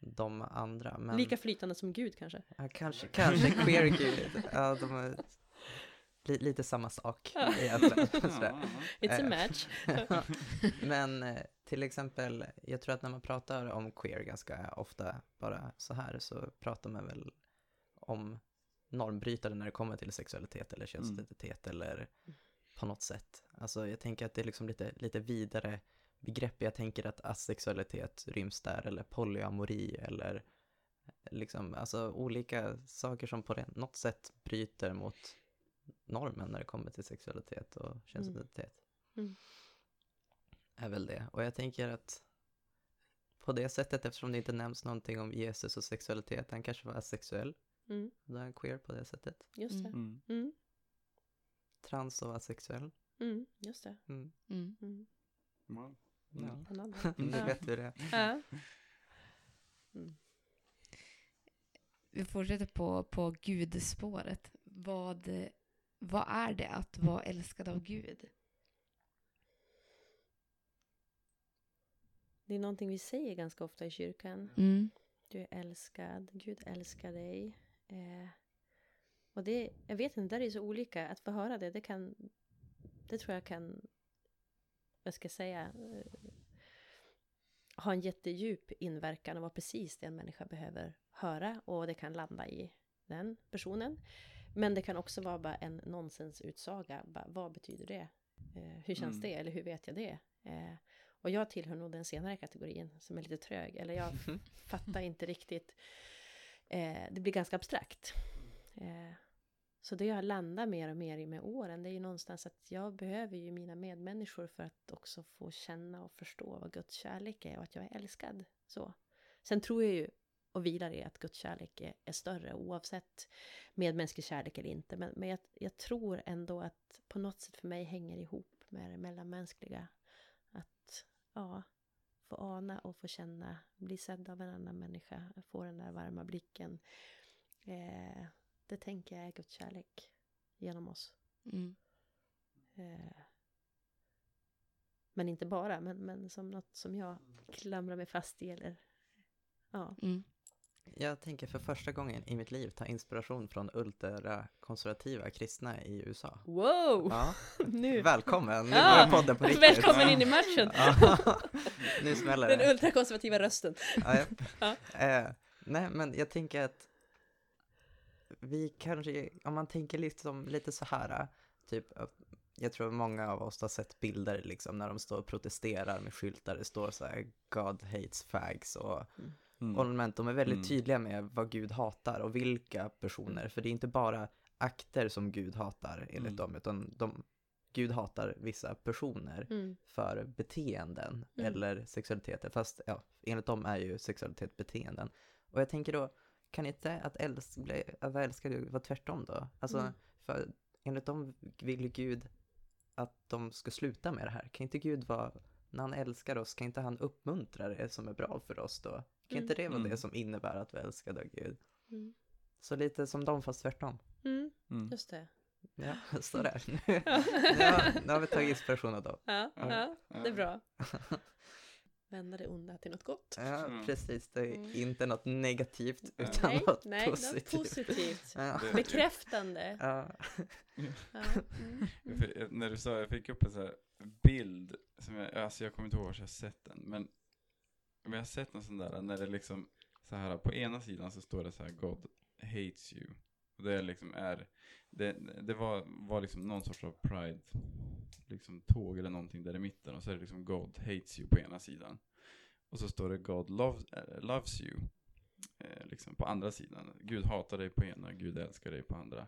de andra. Men, Lika flytande som Gud kanske. Ja, kanske, kanske queer gud. Ja, de är li, lite samma sak Ja. egentligen. It's a Eh. match. Men eh, till exempel, jag tror att när man pratar om queer ganska ofta bara så här så pratar man väl om normbrytare när det kommer till sexualitet eller könsidentitet eller på något sätt. Alltså jag tänker att det är liksom lite, lite vidare begrepp. Jag tänker att asexualitet ryms där eller polyamori eller liksom alltså olika saker som på något sätt bryter mot normen när det kommer till sexualitet och könsidentitet. Mm. Är väl det. Och jag tänker att på det sättet, eftersom det inte nämns någonting om Jesus och sexualitet, han kanske var asexuell, Mm, då är han queer på det sättet. just det. Mm. Mm, Trans och asexuell. mm, just det. Mm. Mm. Mm, Wow. Ja. Ja. vet vi det. Ja. Vi fortsätter på, på gudspåret. Vad, vad är det att vara älskad av Gud? Det är någonting vi säger ganska ofta i kyrkan. Mm. Du är älskad, Gud älskar dig. Eh, och det, jag vet inte, där är det så olika. Att få höra det, det kan, det tror jag kan, vad ska jag säga, eh, ha en jättedjup inverkan och vara precis det en människa behöver höra. Och det kan landa i den personen. Men det kan också vara bara en nonsensutsaga. Bara, vad betyder det? Eh, hur känns Mm. det? Eller hur vet jag det? Eh, och jag tillhör nog den senare kategorin som är lite trög. Eller jag fattar inte riktigt. Eh, det blir ganska abstrakt. Eh, så det jag landar mer och mer i med åren, det är ju någonstans att jag behöver ju mina medmänniskor för att också få känna och förstå vad Guds kärlek är och att jag är älskad. Så. Sen tror jag ju och vilar i att Guds kärlek är, är större oavsett medmänsklig kärlek eller inte. Men, men jag, jag tror ändå att på något sätt för mig hänger ihop med det mellanmänskliga. Ja, få ana och få känna, bli sedd av en annan människa, få den där varma blicken. Eh, det tänker jag är Guds kärlek genom oss. Mm. Eh, men inte bara, men, men som något som jag klamrar mig fast i eller ja. Mm. Jag tänker för första gången i mitt liv ta inspiration från ultrakonservativa kristna i USA. Wow! Ja, Nu! välkommen! Nu Ja, podden på riktigt. Välkommen in i matchen! Ja, nu smäller Den det. ultrakonservativa rösten. Ja, ja. Eh, nej, men jag tänker att vi kanske, om man tänker liksom lite så här, typ, jag tror många av oss har sett bilder liksom när de står och protesterar med skyltar, det står så här God hates fags och Mm. Ornament, de är väldigt Mm. tydliga med vad Gud hatar och vilka personer, för det är inte bara akter som Gud hatar enligt Mm. dem, utan de, Gud hatar vissa personer Mm. för beteenden Mm. eller sexualiteter, fast ja, enligt dem är ju sexualitet beteenden. Och jag tänker då, kan inte att, älsk, att vara älskad vara tvärtom då? Alltså, Mm. för enligt dem vill ju Gud att de ska sluta med det här. Kan inte Gud vara, när han älskar oss, kan inte han uppmuntra det som är bra för oss då? Kan Mm. inte det vara Mm. det som innebär att vara älskad av Gud? Mm. Så lite som dem fast tvärtom. Mm. Mm. Just det. Ja, så där. Nu, nu, har, nu har vi tagit inspiration av dem. Ja, Ja. ja, det är bra. Vända det onda till något gott. Ja, Mm. precis. Det är Mm. inte något negativt Nej. utan Nej, något nej, positivt. något positivt. Ja. Bekräftande. Ja. Ja. Mm. Jag fick- jag- När du sa, jag fick upp en så här bild, som jag, alltså jag kommer inte ihåg var jag sett den, men, men jag har sett en sån där, när det liksom, så här på ena sidan så står det så här God hates you. Och det liksom är, det, det var, var liksom någon sorts av pride, liksom tåg eller någonting där i mitten, och så är det liksom God hates you på ena sidan. Och så står det God loves, eh, loves you, eh, liksom på andra sidan. Gud hatar dig på ena, Gud älskar dig på andra.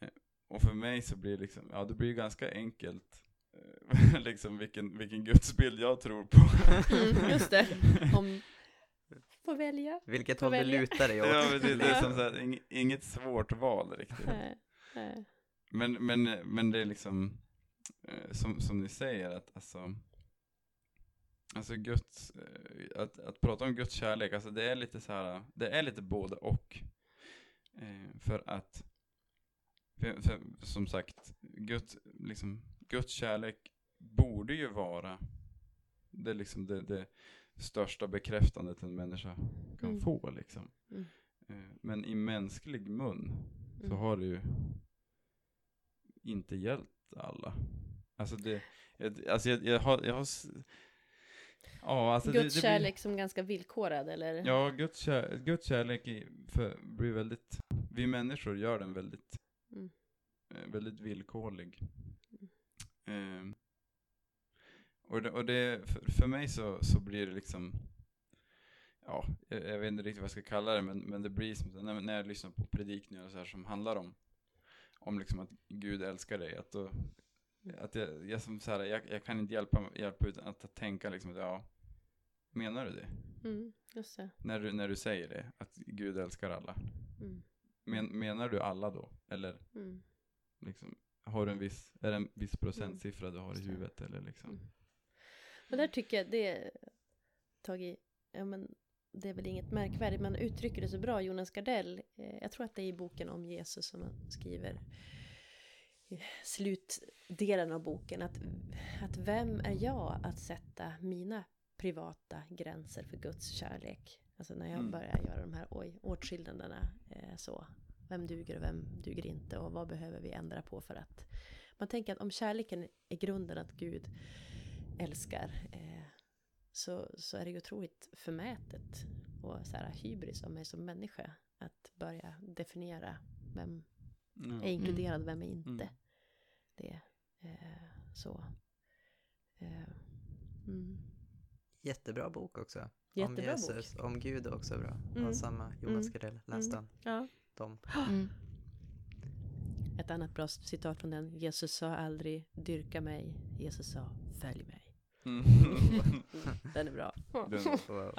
Eh, och för mig så blir det liksom, ja det blir ganska enkelt liksom vilken, vilken gudsbild jag tror på. Mm, just det. Om... Får välja. Vilket Får håll du lutar dig åt. ja, men det är liksom så här, ing- inget svårt val riktigt. Nej, nej. Men, men, men det är liksom, eh, som, som ni säger, att alltså, alltså Guds, eh, att, att prata om Guds kärlek, alltså det är lite så här, det är lite både och. Eh, för att, för, för, som sagt, Guds, liksom, Guds kärlek borde ju vara det, liksom det, det största bekräftandet en människa kan Mm. få. Liksom. Mm. Eh, men i mänsklig mun så Mm. har det ju inte hjälpt alla. Alltså det, alltså jag, jag har, jag har ja alltså Guds det, det kärlek som ganska villkorad eller? Blir, ja, Guds, kär, Guds kärlek i, för, blir väldigt, vi människor gör den väldigt, Mm. eh, väldigt villkorlig. Eh, och det, och det för, för mig så, så blir det liksom, ja, jag, jag vet inte riktigt vad jag ska kalla det, men, men det blir som, när, när jag lyssnar på predikningar och så här som handlar om, om liksom att Gud älskar dig, att då, att jag, jag, som så här, jag, jag kan inte hjälpa, hjälpa utan att tänka liksom att ja, menar du det? Mm, just det. När du, när du säger det, att Gud älskar alla. Mm, Men, menar du alla då? Eller mm, liksom, har du en viss, är det en viss procentsiffra du har i huvudet eller liksom? Mm. Och där tycker jag det, Tage, ja men det är väl inget märkvärdigt, man uttrycker det så bra, Jonas Gardell, eh, jag tror att det är i boken om Jesus som han skriver slutdelen av boken, att, att vem är jag att sätta mina privata gränser för Guds kärlek? Alltså när jag Mm. börjar göra de här oj, åtskillnaderna eh, så. Vem duger och vem duger inte och vad behöver vi ändra på för att man tänker att om kärleken är grunden att Gud älskar eh, så, så är det ju otroligt förmätet och så här hybris av mig som människa att börja definiera vem Ja. är inkluderad, vem är inte. Mm. Det eh, så. Eh, mm. Jättebra bok också. Jättebra om Jesus, bok. om Gud är också bra. Mm. Och samma Jonas Mm. Gardell, läs Mm. den. Ja. De. Mm. Ett annat bra citat från den. Jesus sa aldrig dyrka mig. Jesus sa följ mig. Mm. Den är bra. Den- Wow.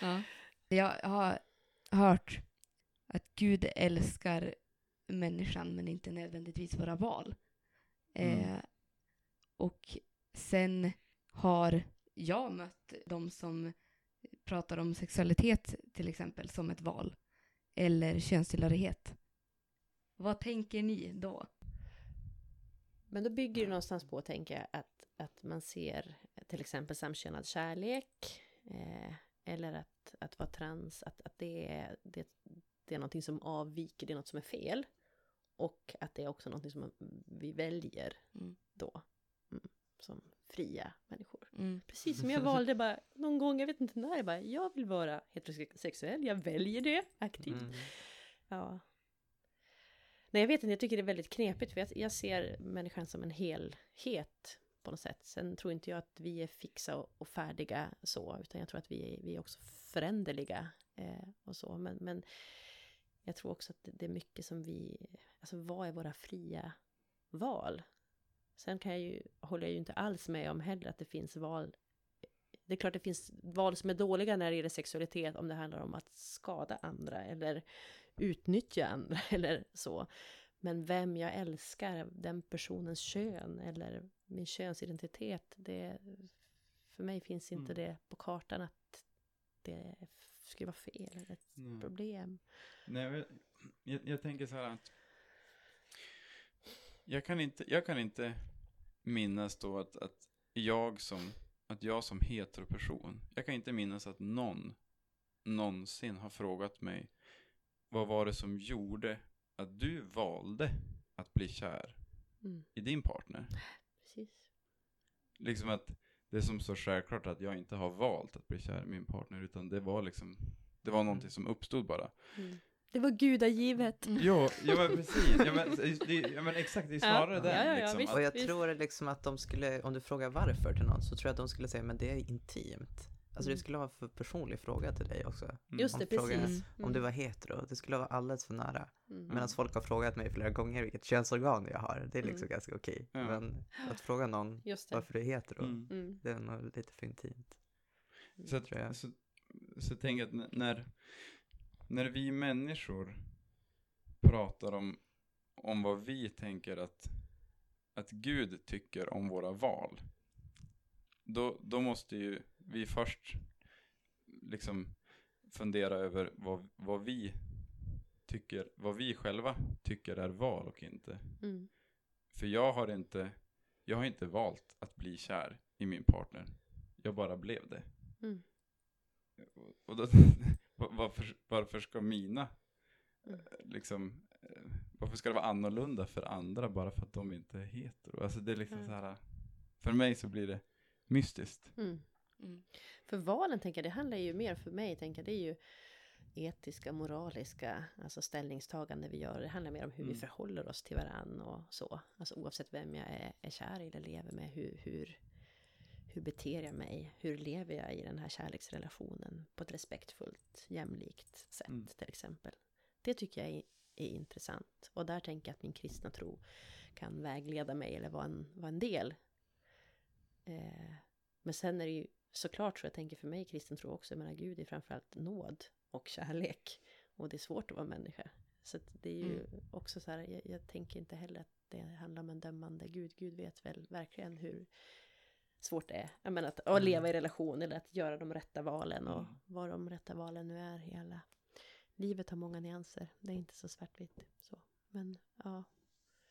Ja. Jag har hört att Gud älskar människan men inte nödvändigtvis våra val. Mm. Eh, och sen har jag mött de som pratar om sexualitet till exempel som ett val. Eller könstillhörighet. Vad tänker ni då? Men då bygger det någonstans på, tänker jag, att, att man ser till exempel samkönad kärlek. Eh, eller att, att vara trans, att, att det, är, det, det är någonting som avviker, det är något som är fel. Och att det är också någonting som man, vi väljer Mm. då. Mm, som fria människor. Mm. Precis som jag valde bara någon gång, jag vet inte när, jag bara, jag vill vara heterosexuell, jag väljer det aktivt. Mm. Ja. Nej, jag vet inte, jag tycker det är väldigt knepigt för jag, jag ser människan som en helhet på något sätt. Sen tror inte jag att vi är fixa och, och färdiga så, utan jag tror att vi är, vi är också föränderliga eh, och så. Men, men jag tror också att det, det är mycket som vi, alltså vad är våra fria val? Sen kan jag ju, håller jag ju inte alls med om heller att det finns val det är klart det finns val som är dåliga när det gäller sexualitet om det handlar om att skada andra eller utnyttja andra eller så. Men vem jag älskar, den personens kön eller min könsidentitet, det, för mig finns inte Mm. det på kartan att det skulle vara fel eller ett Nej. problem. Nej, jag, jag tänker så här att jag kan inte, jag kan inte minnas då att, att jag som att jag som heteroperson, jag kan inte minnas att någon någonsin har frågat mig vad var det som gjorde att du valde att bli kär Mm, i din partner? precis. Liksom att det är som så självklart att jag inte har valt att bli kär i min partner, utan det var liksom, det var någonting som uppstod bara. Mm. Det var gudagivet. Jo, ja men precis. Ja men, det, ja, men exakt, det är snarare Ja, det. ja, ja, liksom, visst. Och jag Visst. tror liksom att de skulle, om du frågar varför till någon, så tror jag att de skulle säga, men det är intimt. Alltså Mm. det skulle vara för personlig fråga till dig också. mm. Just Om det, frågan- precis. Om du var hetero, det skulle vara alldeles för nära. Mm. Medan folk har frågat mig flera gånger vilket könsorgan jag har, det är liksom Mm. ganska okej. Ja. Men att fråga någon Just det. varför du är hetero, Mm. Mm. det är nog lite för intimt. Så, att, tror jag. så, så jag att när, när vi människor pratar om, om vad vi tänker att, att Gud tycker om våra val, då, då måste ju vi först liksom fundera över vad, vad vi tycker, vad vi själva tycker är val och inte. Mm. För jag har inte, jag har inte valt att bli kär i min partner. Jag bara blev det. Mm. Och- då, varför, varför ska mina, Mm. eh, liksom, eh, varför ska det vara annorlunda för andra bara för att de inte är hetero? Alltså det är liksom Mm. så här, för mig så blir det mystiskt. Mm. Mm. För valen, tänker jag, det handlar ju mer för mig, tänker jag, det är ju etiska, moraliska, alltså ställningstagande vi gör. Det handlar mer om hur vi Mm. förhåller oss till varann och så. Alltså oavsett vem jag är, är kär i eller lever med, hur, hur, hur beter jag mig? Hur lever jag i den här kärleksrelationen på ett respektfullt, jämlikt sätt Mm. till exempel? Det tycker jag är, är intressant. Och där tänker jag att min kristna tro kan vägleda mig eller vara en, vara en del. Eh, men sen är det ju såklart så jag tänker för mig kristen tro också, jag menar Gud är framförallt nåd och kärlek. Och det är svårt att vara människa. Så det är ju också så här, jag, jag tänker inte heller att det handlar om en dömande Gud. Gud vet väl verkligen hur svårt det är. Jag menar att, att Mm. leva i relation eller att göra de rätta valen och Mm. vad de rätta valen nu är alla. Livet har många nyanser, det är inte så svartvitt. Så. Men ja.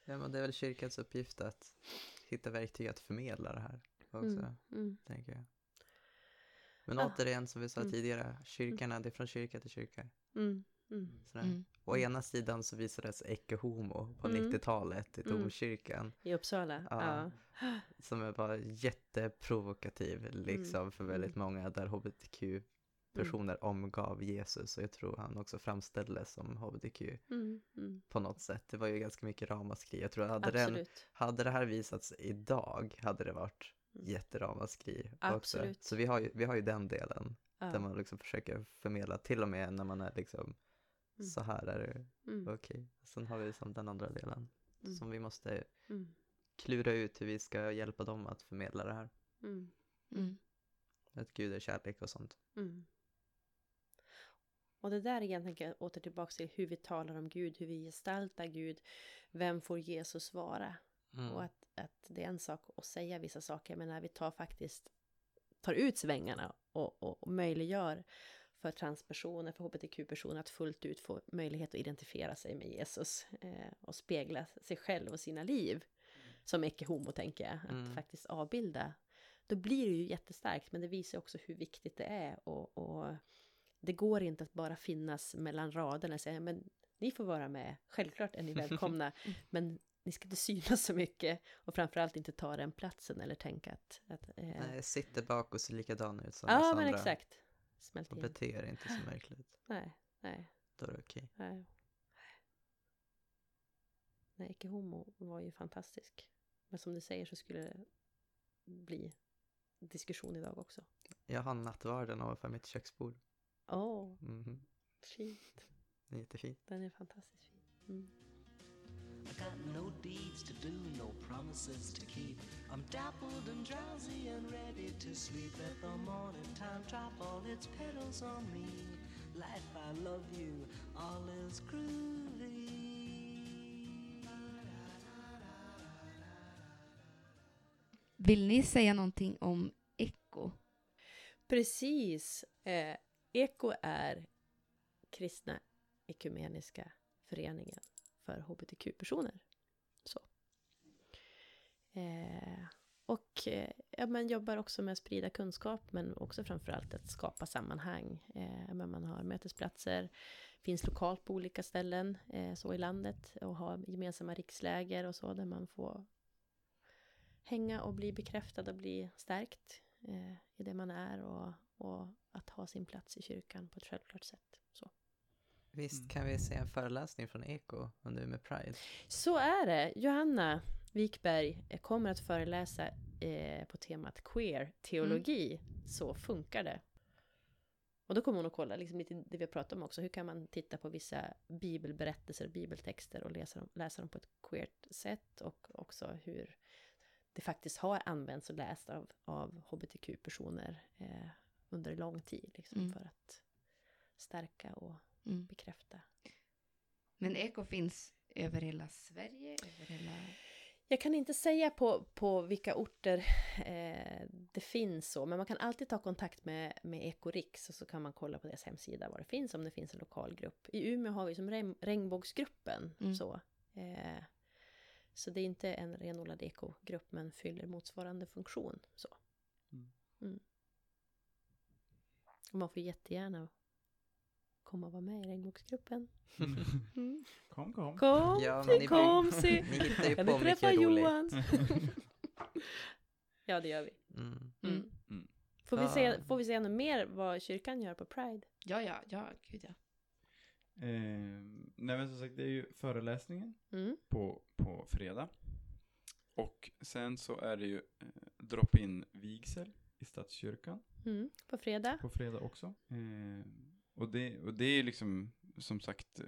Ja, men det är väl kyrkans uppgift att hitta verktyg att förmedla det här också, Mm, mm, tänker jag. Men Ah. återigen, som vi sa Mm. tidigare, kyrkan är det är från kyrka till kyrka. mm, mm. Sådär. Mm. Å ena sidan så visades Ecce Homo på Mm. 90-talet i Mm. domkyrkan. I Uppsala? Ja. Ja. Som var jätteprovokativ liksom för väldigt många där hbtq-personer omgav Jesus och jag tror han också framställdes som hbtq Mm, mm. på något sätt. Det var ju ganska mycket ramaskri. Jag tror att hade, den, hade det här visats idag hade det varit Mm. jätteramaskri också. Absolut. Så vi har, ju, vi har ju den delen där Ja. man liksom försöker förmedla till och med när man är liksom Mm. så här är det Mm, okej. Sen har vi liksom den andra delen Mm. som vi måste mm, klura ut hur vi ska hjälpa dem att förmedla det här. mm. Mm. Att Gud är kärlek och sånt. Mm. Och det där igen tänker jag åter tillbaka till hur vi talar om Gud, hur vi gestaltar Gud. Vem får Jesus vara? Mm. Och att, att det är en sak att säga vissa saker, men när vi tar faktiskt tar ut svängarna och, och, och möjliggör för transpersoner, för hbtq-personer att fullt ut få möjlighet att identifiera sig med Jesus eh, och spegla sig själv och sina liv som ecce-homo, tänker jag, att Mm. faktiskt avbilda. Då blir det ju jättestarkt, men det visar också hur viktigt det är och, och det går inte att bara finnas mellan raderna och säga, men ni får vara med, självklart är ni välkomna, men ni ska inte synas så mycket och framförallt inte ta den platsen eller tänka att... att eh, Nej, sitter bak och ser likadan ut som ja, men andra. exakt. Smält Och in. bete er inte så märkligt. Nej, nej, Då är det okej. nej. Nej, Icke Homo var ju fantastisk. Men som du säger så skulle det bli diskussion idag också. Jag har nattvarden ovanför mitt köksbord. Åh, Mhm. fint. Det är jättefint. Den är fantastiskt fin. Mm. I got no deeds to do, no promises to keep. I'm dappled and drowsy and ready to sleep. Let the morning time drop all its petals on me. Life, I love you, all is groovy. Vill ni säga någonting om Echo? Precis. Eh, EKO är Kristna Ekumeniska Föreningen för HBTQ-personer. Så. Eh, och eh, ja, man jobbar också med att sprida kunskap men också framförallt att skapa sammanhang. Eh, men man har mötesplatser, finns lokalt på olika ställen eh, så i landet och har gemensamma riksläger och så där man får hänga och bli bekräftad och bli stärkt eh, i det man är och, och att ha sin plats i kyrkan på ett självklart sätt. Visst Mm. kan vi se en föreläsning från Eko under med Pride? Så är det. Johanna Wikberg eh, kommer att föreläsa eh, på temat queer teologi. Så funkar det. Och då kommer hon att kolla liksom lite det vi har pratat om också. Hur kan man titta på vissa bibelberättelser och bibeltexter och läsa dem, läsa dem på ett queert sätt och också hur det faktiskt har använts och lästs av, av hbtq-personer eh, under lång tid liksom, Mm. för att stärka och Mm. bekräfta. Men Eko finns över hela Sverige, över hela... Jag kan inte säga på, på vilka orter eh, det finns så, men man kan alltid ta kontakt med, med Ekorix och så kan man kolla på deras hemsida var det finns, om det finns en lokal grupp. I Umeå har vi som regn, Regnbågsgruppen, Mm. så. Eh, så det är inte en renodlad ekogrupp, men fyller motsvarande funktion. Så. Mm. Mm. Och man får jättegärna komma och vara med i Regnbågsgruppen. Mm. Kom, kom. Kom, Ja, men till ni- Komsi! Ni hittar ju Kan på träffa mycket roligt. Johan? ja, det gör vi. Mm. Mm. Mm. Får, vi se, får vi säga något mer vad kyrkan gör på Pride? Ja, ja, ja, gud ja. Eh, nej men som sagt, det är ju föreläsningen Mm. på, på fredag. Och sen så är det ju eh, drop-in vigsel i Stadskyrkan Mm. På fredag? på fredag också. Eh, och, det, och det är liksom, som sagt, eh,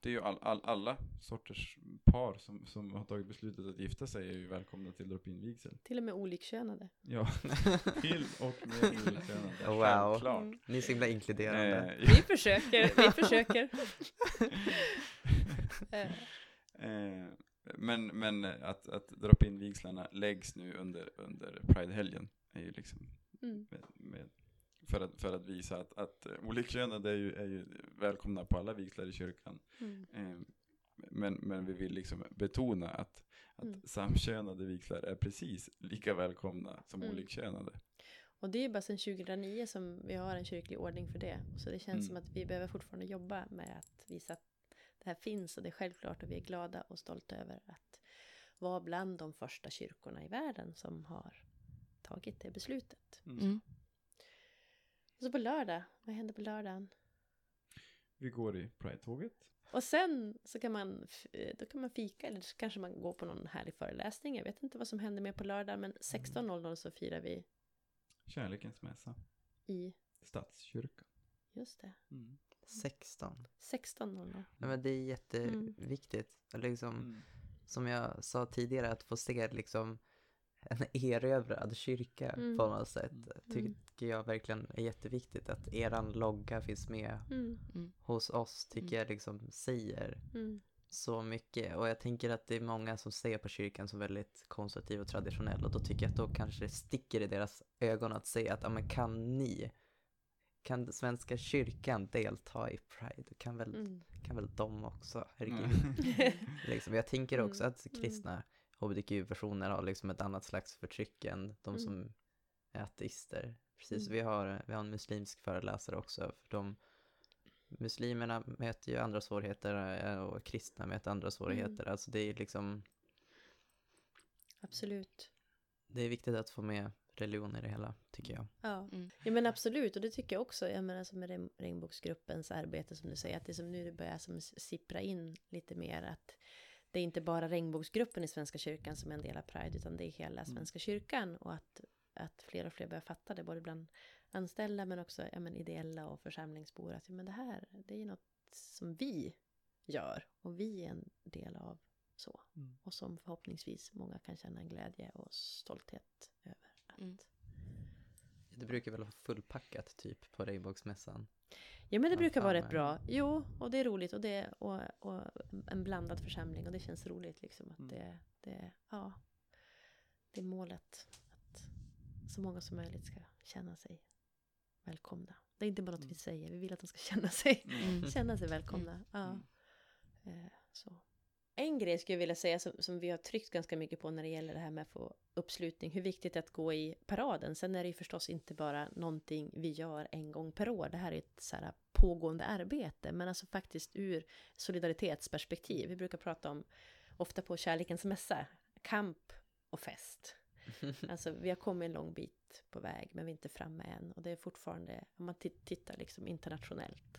det är ju all, all, alla sorters par som, som har tagit beslutet att gifta sig är ju välkomna till drop-in vigsel. Till och med olikkönade. Ja, till och med olikkönade, Wow. självklart. Mm. Ni är så himla inkluderande. Eh, Vi försöker, vi försöker. Eh, Eh, men men att, att drop-in vigslarna läggs nu under, under Pride-helgen är ju liksom mm. med, med, för, att, för att visa att, att eh, olikkönade är ju, är ju välkomna på alla vigslar i kyrkan. Mm. Eh, men, men vi vill liksom betona att, att Mm. samkönade vigslar är precis lika välkomna som Mm. olikkönade. Och det är ju bara sedan 2009 som vi har en kyrklig ordning för det. Så det känns Mm. som att vi behöver fortfarande jobba med att visa att det här finns och det är självklart och vi är glada och stolta över att vara bland de första kyrkorna i världen som har tagit det beslutet. Mm. Och så på lördag, vad händer på lördagen? Vi går i Pride-tåget. Och sen så kan man, eh, då kan man fika eller så kanske man går på någon härlig föreläsning. Jag vet inte vad som händer mer på lördag men 16.00 så firar vi Kärlekens mässa. i, Stadskyrkan. just det, Mm. 16. 16.00. Nej, men det är jätteviktigt. Liksom, Mm. Som jag sa tidigare, att få se liksom en erövrad kyrka Mm. på något sätt. Mm. Tycker jag verkligen är jätteviktigt att eran logga finns med Mm. hos oss. Tycker Mm. jag liksom säger Mm. så mycket. Och jag tänker att det är många som ser på kyrkan som väldigt konservativ och traditionell. Och då tycker jag att då kanske det sticker i deras ögon att se att, ja men kan ni, kan Svenska kyrkan delta i Pride? Kan väl, Mm. kan väl de också? Herregud. Mm. Liksom, jag tänker också Mm, att kristna hbtq-personer har liksom ett annat slags förtryck än de Mm. som är ateister. Precis, Mm. vi, har, vi har en muslimsk föreläsare också. För de muslimerna möter ju andra svårigheter eh, och kristna möter andra svårigheter. Alltså det är liksom, Absolut. det är viktigt att få med religion i det hela, tycker jag. Ja. Mm. ja, men absolut. Och det tycker jag också. Jag menar som med regn- regnbågsgruppens arbete som du säger. Att det är som nu det börjar som sippra in lite mer. Att det är inte bara regnbågsgruppen i Svenska kyrkan som är en del av Pride. Utan det är hela Svenska kyrkan. Och att, att fler och fler börjar fatta det. Både bland anställda men också ja, men ideella och församlingsbor. Att ja, men det här det är ju något som vi gör. Och vi är en del av så. Mm. Och som förhoppningsvis många kan känna en glädje och stolthet över. Att Mm. Det brukar väl vara fullpackat typ på regnbågsmässan. Ja men det Ja, brukar vara rätt bra. Jo, och det är roligt och det och, och en blandad församling och det känns roligt liksom att Mm. det, det, ja, det är målet så många som möjligt ska känna sig välkomna. Det är inte bara något Mm. vi säger, vi vill att de ska känna sig, Mm. känna sig välkomna. Ja. Mm. Eh, så. En grej skulle jag vilja säga som, som vi har tryckt ganska mycket på när det gäller det här med att få uppslutning, hur viktigt det är att gå i paraden. Sen är det ju förstås inte bara någonting vi gör en gång per år. Det här är ett så här pågående arbete, men alltså faktiskt ur solidaritetsperspektiv. Vi brukar prata om, ofta på kärlekens mässa, kamp och fest. Alltså vi har kommit en lång bit på väg men vi är inte framme än. Och det är fortfarande, om man ti- tittar liksom internationellt.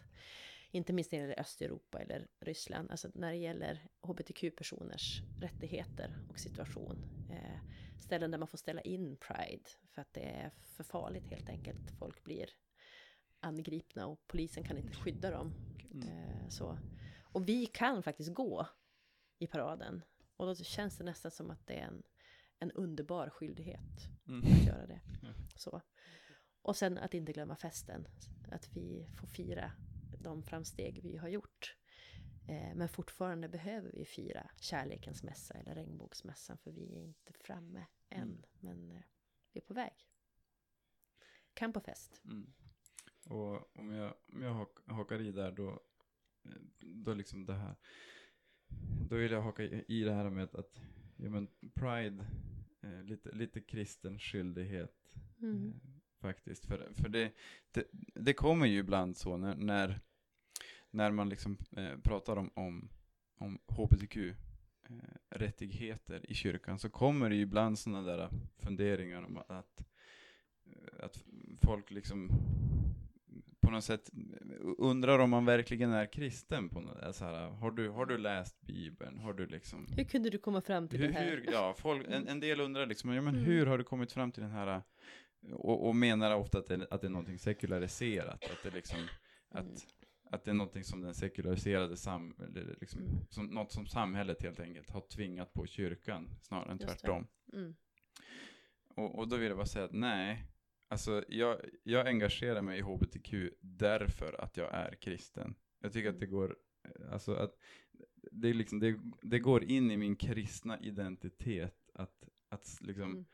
Inte minst när det gäller Östeuropa eller Ryssland. Alltså när det gäller hbtq-personers rättigheter och situation. Eh, ställen där man får ställa in Pride. För att det är för farligt helt enkelt. Folk blir angripna och polisen kan inte skydda dem. Eh, så. Och vi kan faktiskt gå i paraden. Och då känns det nästan som att det är en, en underbar skyldighet Mm. att göra det. Så. Och sen att inte glömma festen. Att vi får fira de framsteg vi har gjort. Eh, men fortfarande behöver vi fira kärlekens mässa eller regnbågsmässan för vi är inte framme än. Mm. Men eh, vi är på väg. Kamp och fest. Mm. Och om jag, om jag hak, hakar i där då, då liksom det här, då vill jag haka i det här med att, ja men Pride, eh, lite, lite kristen skyldighet Mm. eh, faktiskt. För, för det, det, det kommer ju ibland så när, när, när man liksom eh, pratar om, om, om hbtq, eh, i kyrkan så kommer det ju ibland sådana där funderingar om att, att folk liksom på något sätt undrar om man verkligen är kristen på något, så här, har, du, har du läst Bibeln? Har du liksom Hur kunde du komma fram till hur, det här? hur, ja, folk, en, en del undrar liksom, ja, men Mm. hur har du kommit fram till den här, och, och menar ofta att det, att det är någonting sekulariserat, att det liksom, Mm. att, att det är någonting som den sekulariserade sam, liksom, Mm. som, något som samhället helt enkelt har tvingat på kyrkan, snarare än Just tvärtom. Mm. Och, och då vill jag bara säga att nej, alltså jag, jag engagerar mig i hbtq därför att jag är kristen. Jag tycker att det går, alltså att det, är liksom, det, det går in i min kristna identitet att, att liksom Mm.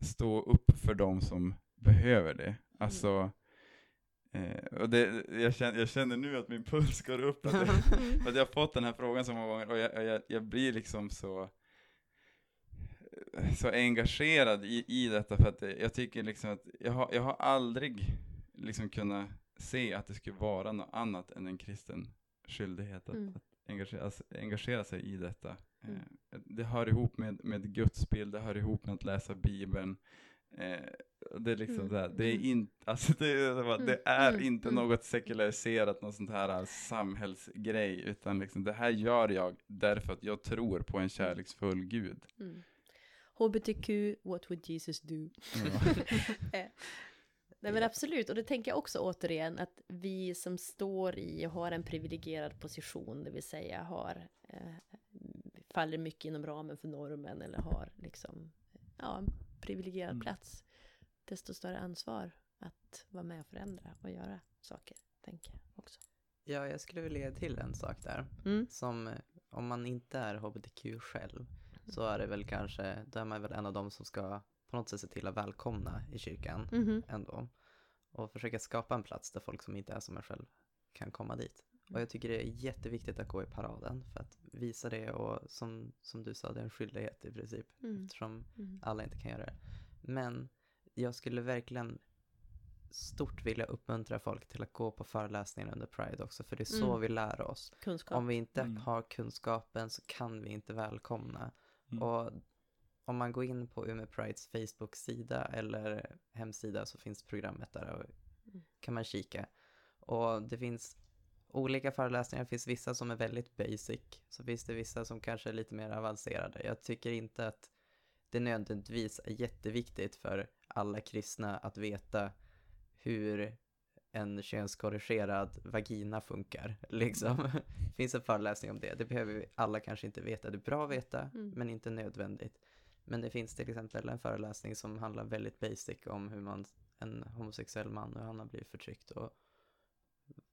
stå upp för de som behöver det. Alltså, eh, och det, jag, känner, jag känner nu att min puls går upp. Att jag, att jag har fått den här frågan så många gånger och jag, jag, jag blir liksom så så engagerad i, i detta för att jag tycker liksom att jag har, jag har aldrig liksom kunnat se att det skulle vara något annat än en kristen skyldighet att, Mm. att engagera, alltså, engagera sig i detta. Mm. Eh, det hör ihop med, med Guds bild, det hör ihop med att läsa Bibeln. Eh, det är liksom Mm. här, det är Mm. inte, alltså det, är- det, Mm. är Mm. inte något sekulariserat, något sånt här samhällsgrej, utan liksom det här gör jag därför att jag tror på en kärleksfull Gud. Mm. HBTQ, what would Jesus do? Eh, Nej men absolut, och det tänker jag också återigen att vi som står i och har en privilegierad position, det vill säga har, eh, faller mycket inom ramen för normen eller har liksom ja, en privilegierad Mm. plats, desto större ansvar att vara med och förändra och göra saker, tänker jag också. Ja, jag skulle vilja lägga till en sak där. Mm. Som eh, om man inte är hbtq själv så är det väl kanske, då är man väl en av dem som ska på något sätt se till att välkomna i kyrkan Mhm. ändå. Och försöka skapa en plats där folk som inte är som en själv kan komma dit. Och jag tycker det är jätteviktigt att gå i paraden för att visa det och som, som du sa, det är en skyldighet i princip Mm. eftersom Mm. alla inte kan göra det. Men jag skulle verkligen stort vilja uppmuntra folk till att gå på föreläsningar under Pride också, för det är så Mm. vi lär oss. Kunskap. Om vi inte Mm. har kunskapen så kan vi inte välkomna. Mm. Och om man går in på Umeå Prides Facebook-sida eller hemsida så finns programmet där och Mm. kan man kika. Och det finns olika föreläsningar, det finns vissa som är väldigt basic, så finns det vissa som kanske är lite mer avancerade. Jag tycker inte att det nödvändigtvis är jätteviktigt för alla kristna att veta hur en könskorrigerad vagina funkar. Liksom. Det finns en föreläsning om det. Det behöver vi alla kanske inte veta. Det är bra att veta, Mm. men inte nödvändigt. Men det finns till exempel en föreläsning som handlar väldigt basic om hur man, en homosexuell man, hur han har blivit förtryckt och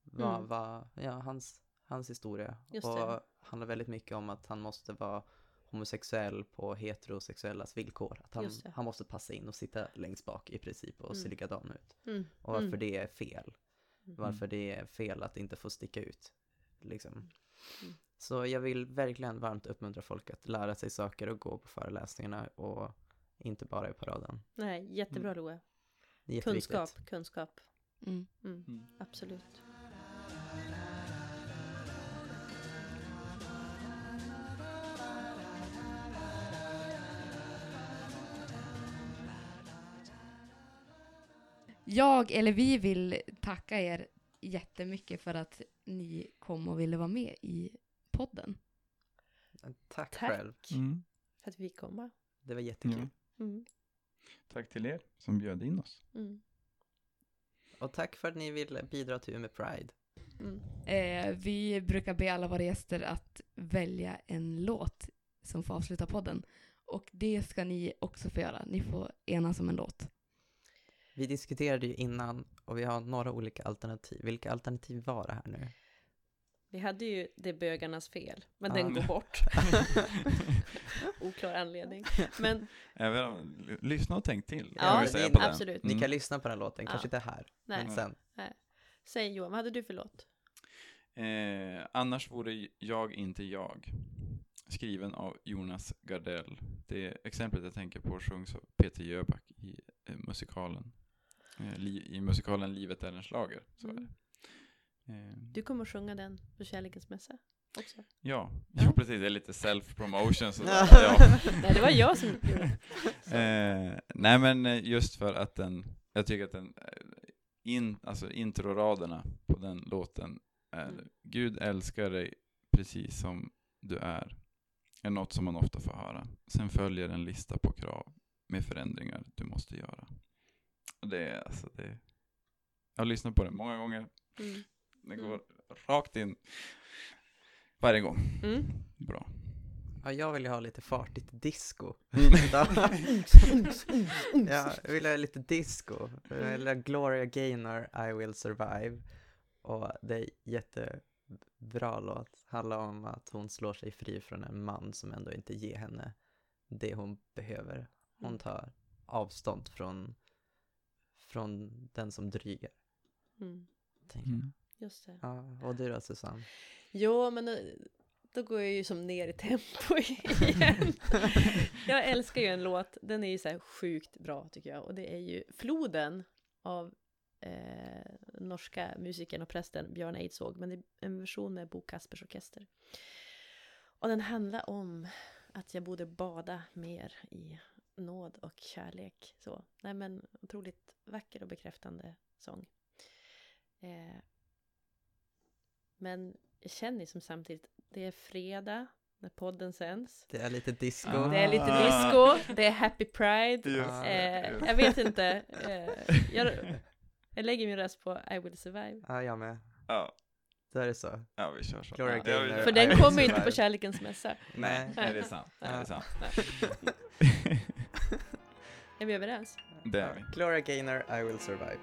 vad, Mm. vad, ja, hans, hans historia. Just och det. handlar väldigt mycket om att han måste vara homosexuell på heterosexuellas villkor. Att han, han måste passa in och sitta längst bak i princip och se Mm. likadan ut. Mm. Och varför Mm. det är fel. Mm. Varför det är fel att inte få sticka ut. Liksom. Mm. Så jag vill verkligen varmt uppmuntra folk att lära sig saker och gå på föreläsningarna och inte bara i paraden. Nej, jättebra Mm. Jätteviktigt. Kunskap, kunskap. Mm. Mm. Mm. Absolut. Jag, eller vi vill tacka er jättemycket för att ni kom och ville vara med i podden. Tack, Tack. själv. Mm. För att vi fick komma. Det var jättekul. Mm. Tack till er som bjöd in oss. Mm. Och tack för att ni vill bidra till Umeå Pride. Mm. Eh, vi brukar be alla våra gäster att välja en låt som får avsluta podden. Och det ska ni också få göra. Ni får enas om en låt. Vi diskuterade ju innan och vi har några olika alternativ. Vilka alternativ var det här nu? Vi hade ju Det bögarnas fel, men Ja. den går bort. Oklar anledning. Men Även lyssna och tänk till. Ja, säga på den. absolut. Ni Mm. kan lyssna på den låten, Ja. kanske inte här, nej, men sen. säg Johan, vad hade du för låt? Eh, annars vore jag inte jag. Skriven av Jonas Gardell. Det exemplet jag tänker på sjungs av Peter Jöback i eh, musikalen. Eh, I musikalen Livet är en slager. Så är det. Mm. Eh, Du kommer att sjunga den på Kärlekens mässa också. ja, Ja. precis. Det är lite self-promotion. sådär. Ja. Nej, det var jag som gjorde. Eh, nej men eh, just för att den, jag tycker att den, in, alltså introraderna på den låten är Mm. Gud älskar dig precis som du är, är något som man ofta får höra. Sen följer en lista på krav med förändringar du måste göra. Det är alltså det, jag har lyssnat på den många gånger, Mm. det Mm. går rakt in varje gång. Mm. Bra. Ja, jag vill ju ha lite fartigt disco. Mm. ja, jag vill ha lite disco. Jag vill ha Gloria Gaynor, I will survive. Och det är jättebra låt. Handlar om att hon slår sig fri från en man som ändå inte ger henne det hon behöver. Hon Mm. tar avstånd från, från den som drygar. Mm. tänker jag. Mm. Just det. Ja, och du då Susanne? Jo, men då, då går jag ju som ner i tempo igen. jag älskar ju en låt, den är ju så här sjukt bra tycker jag. Och det är ju Floden av eh, norska musikern och prästen Björn Eidsvåg. Men det är en version med Bo Kaspers Orkester. Och den handlar om att jag borde bada mer i nåd och kärlek. Så, nej men otroligt vacker och bekräftande sång. Eh, men jag känner som samtidigt, det är fredag när podden sänds. Det är lite disco. Ah. Det är lite disco, det är happy pride. Ja. Eh, jag vet inte. Eh, jag, jag lägger min röst på I will survive. Ja, jag med. Ja, Då är det så. ja, vi kör så. Gloria Ja, Gaynor. För den kommer ju inte på kärlekens mässa. Nej. Nej, det är sant. Det är sant. Nej. Är vi överens? Det är vi. Clara Gaynor, I will survive.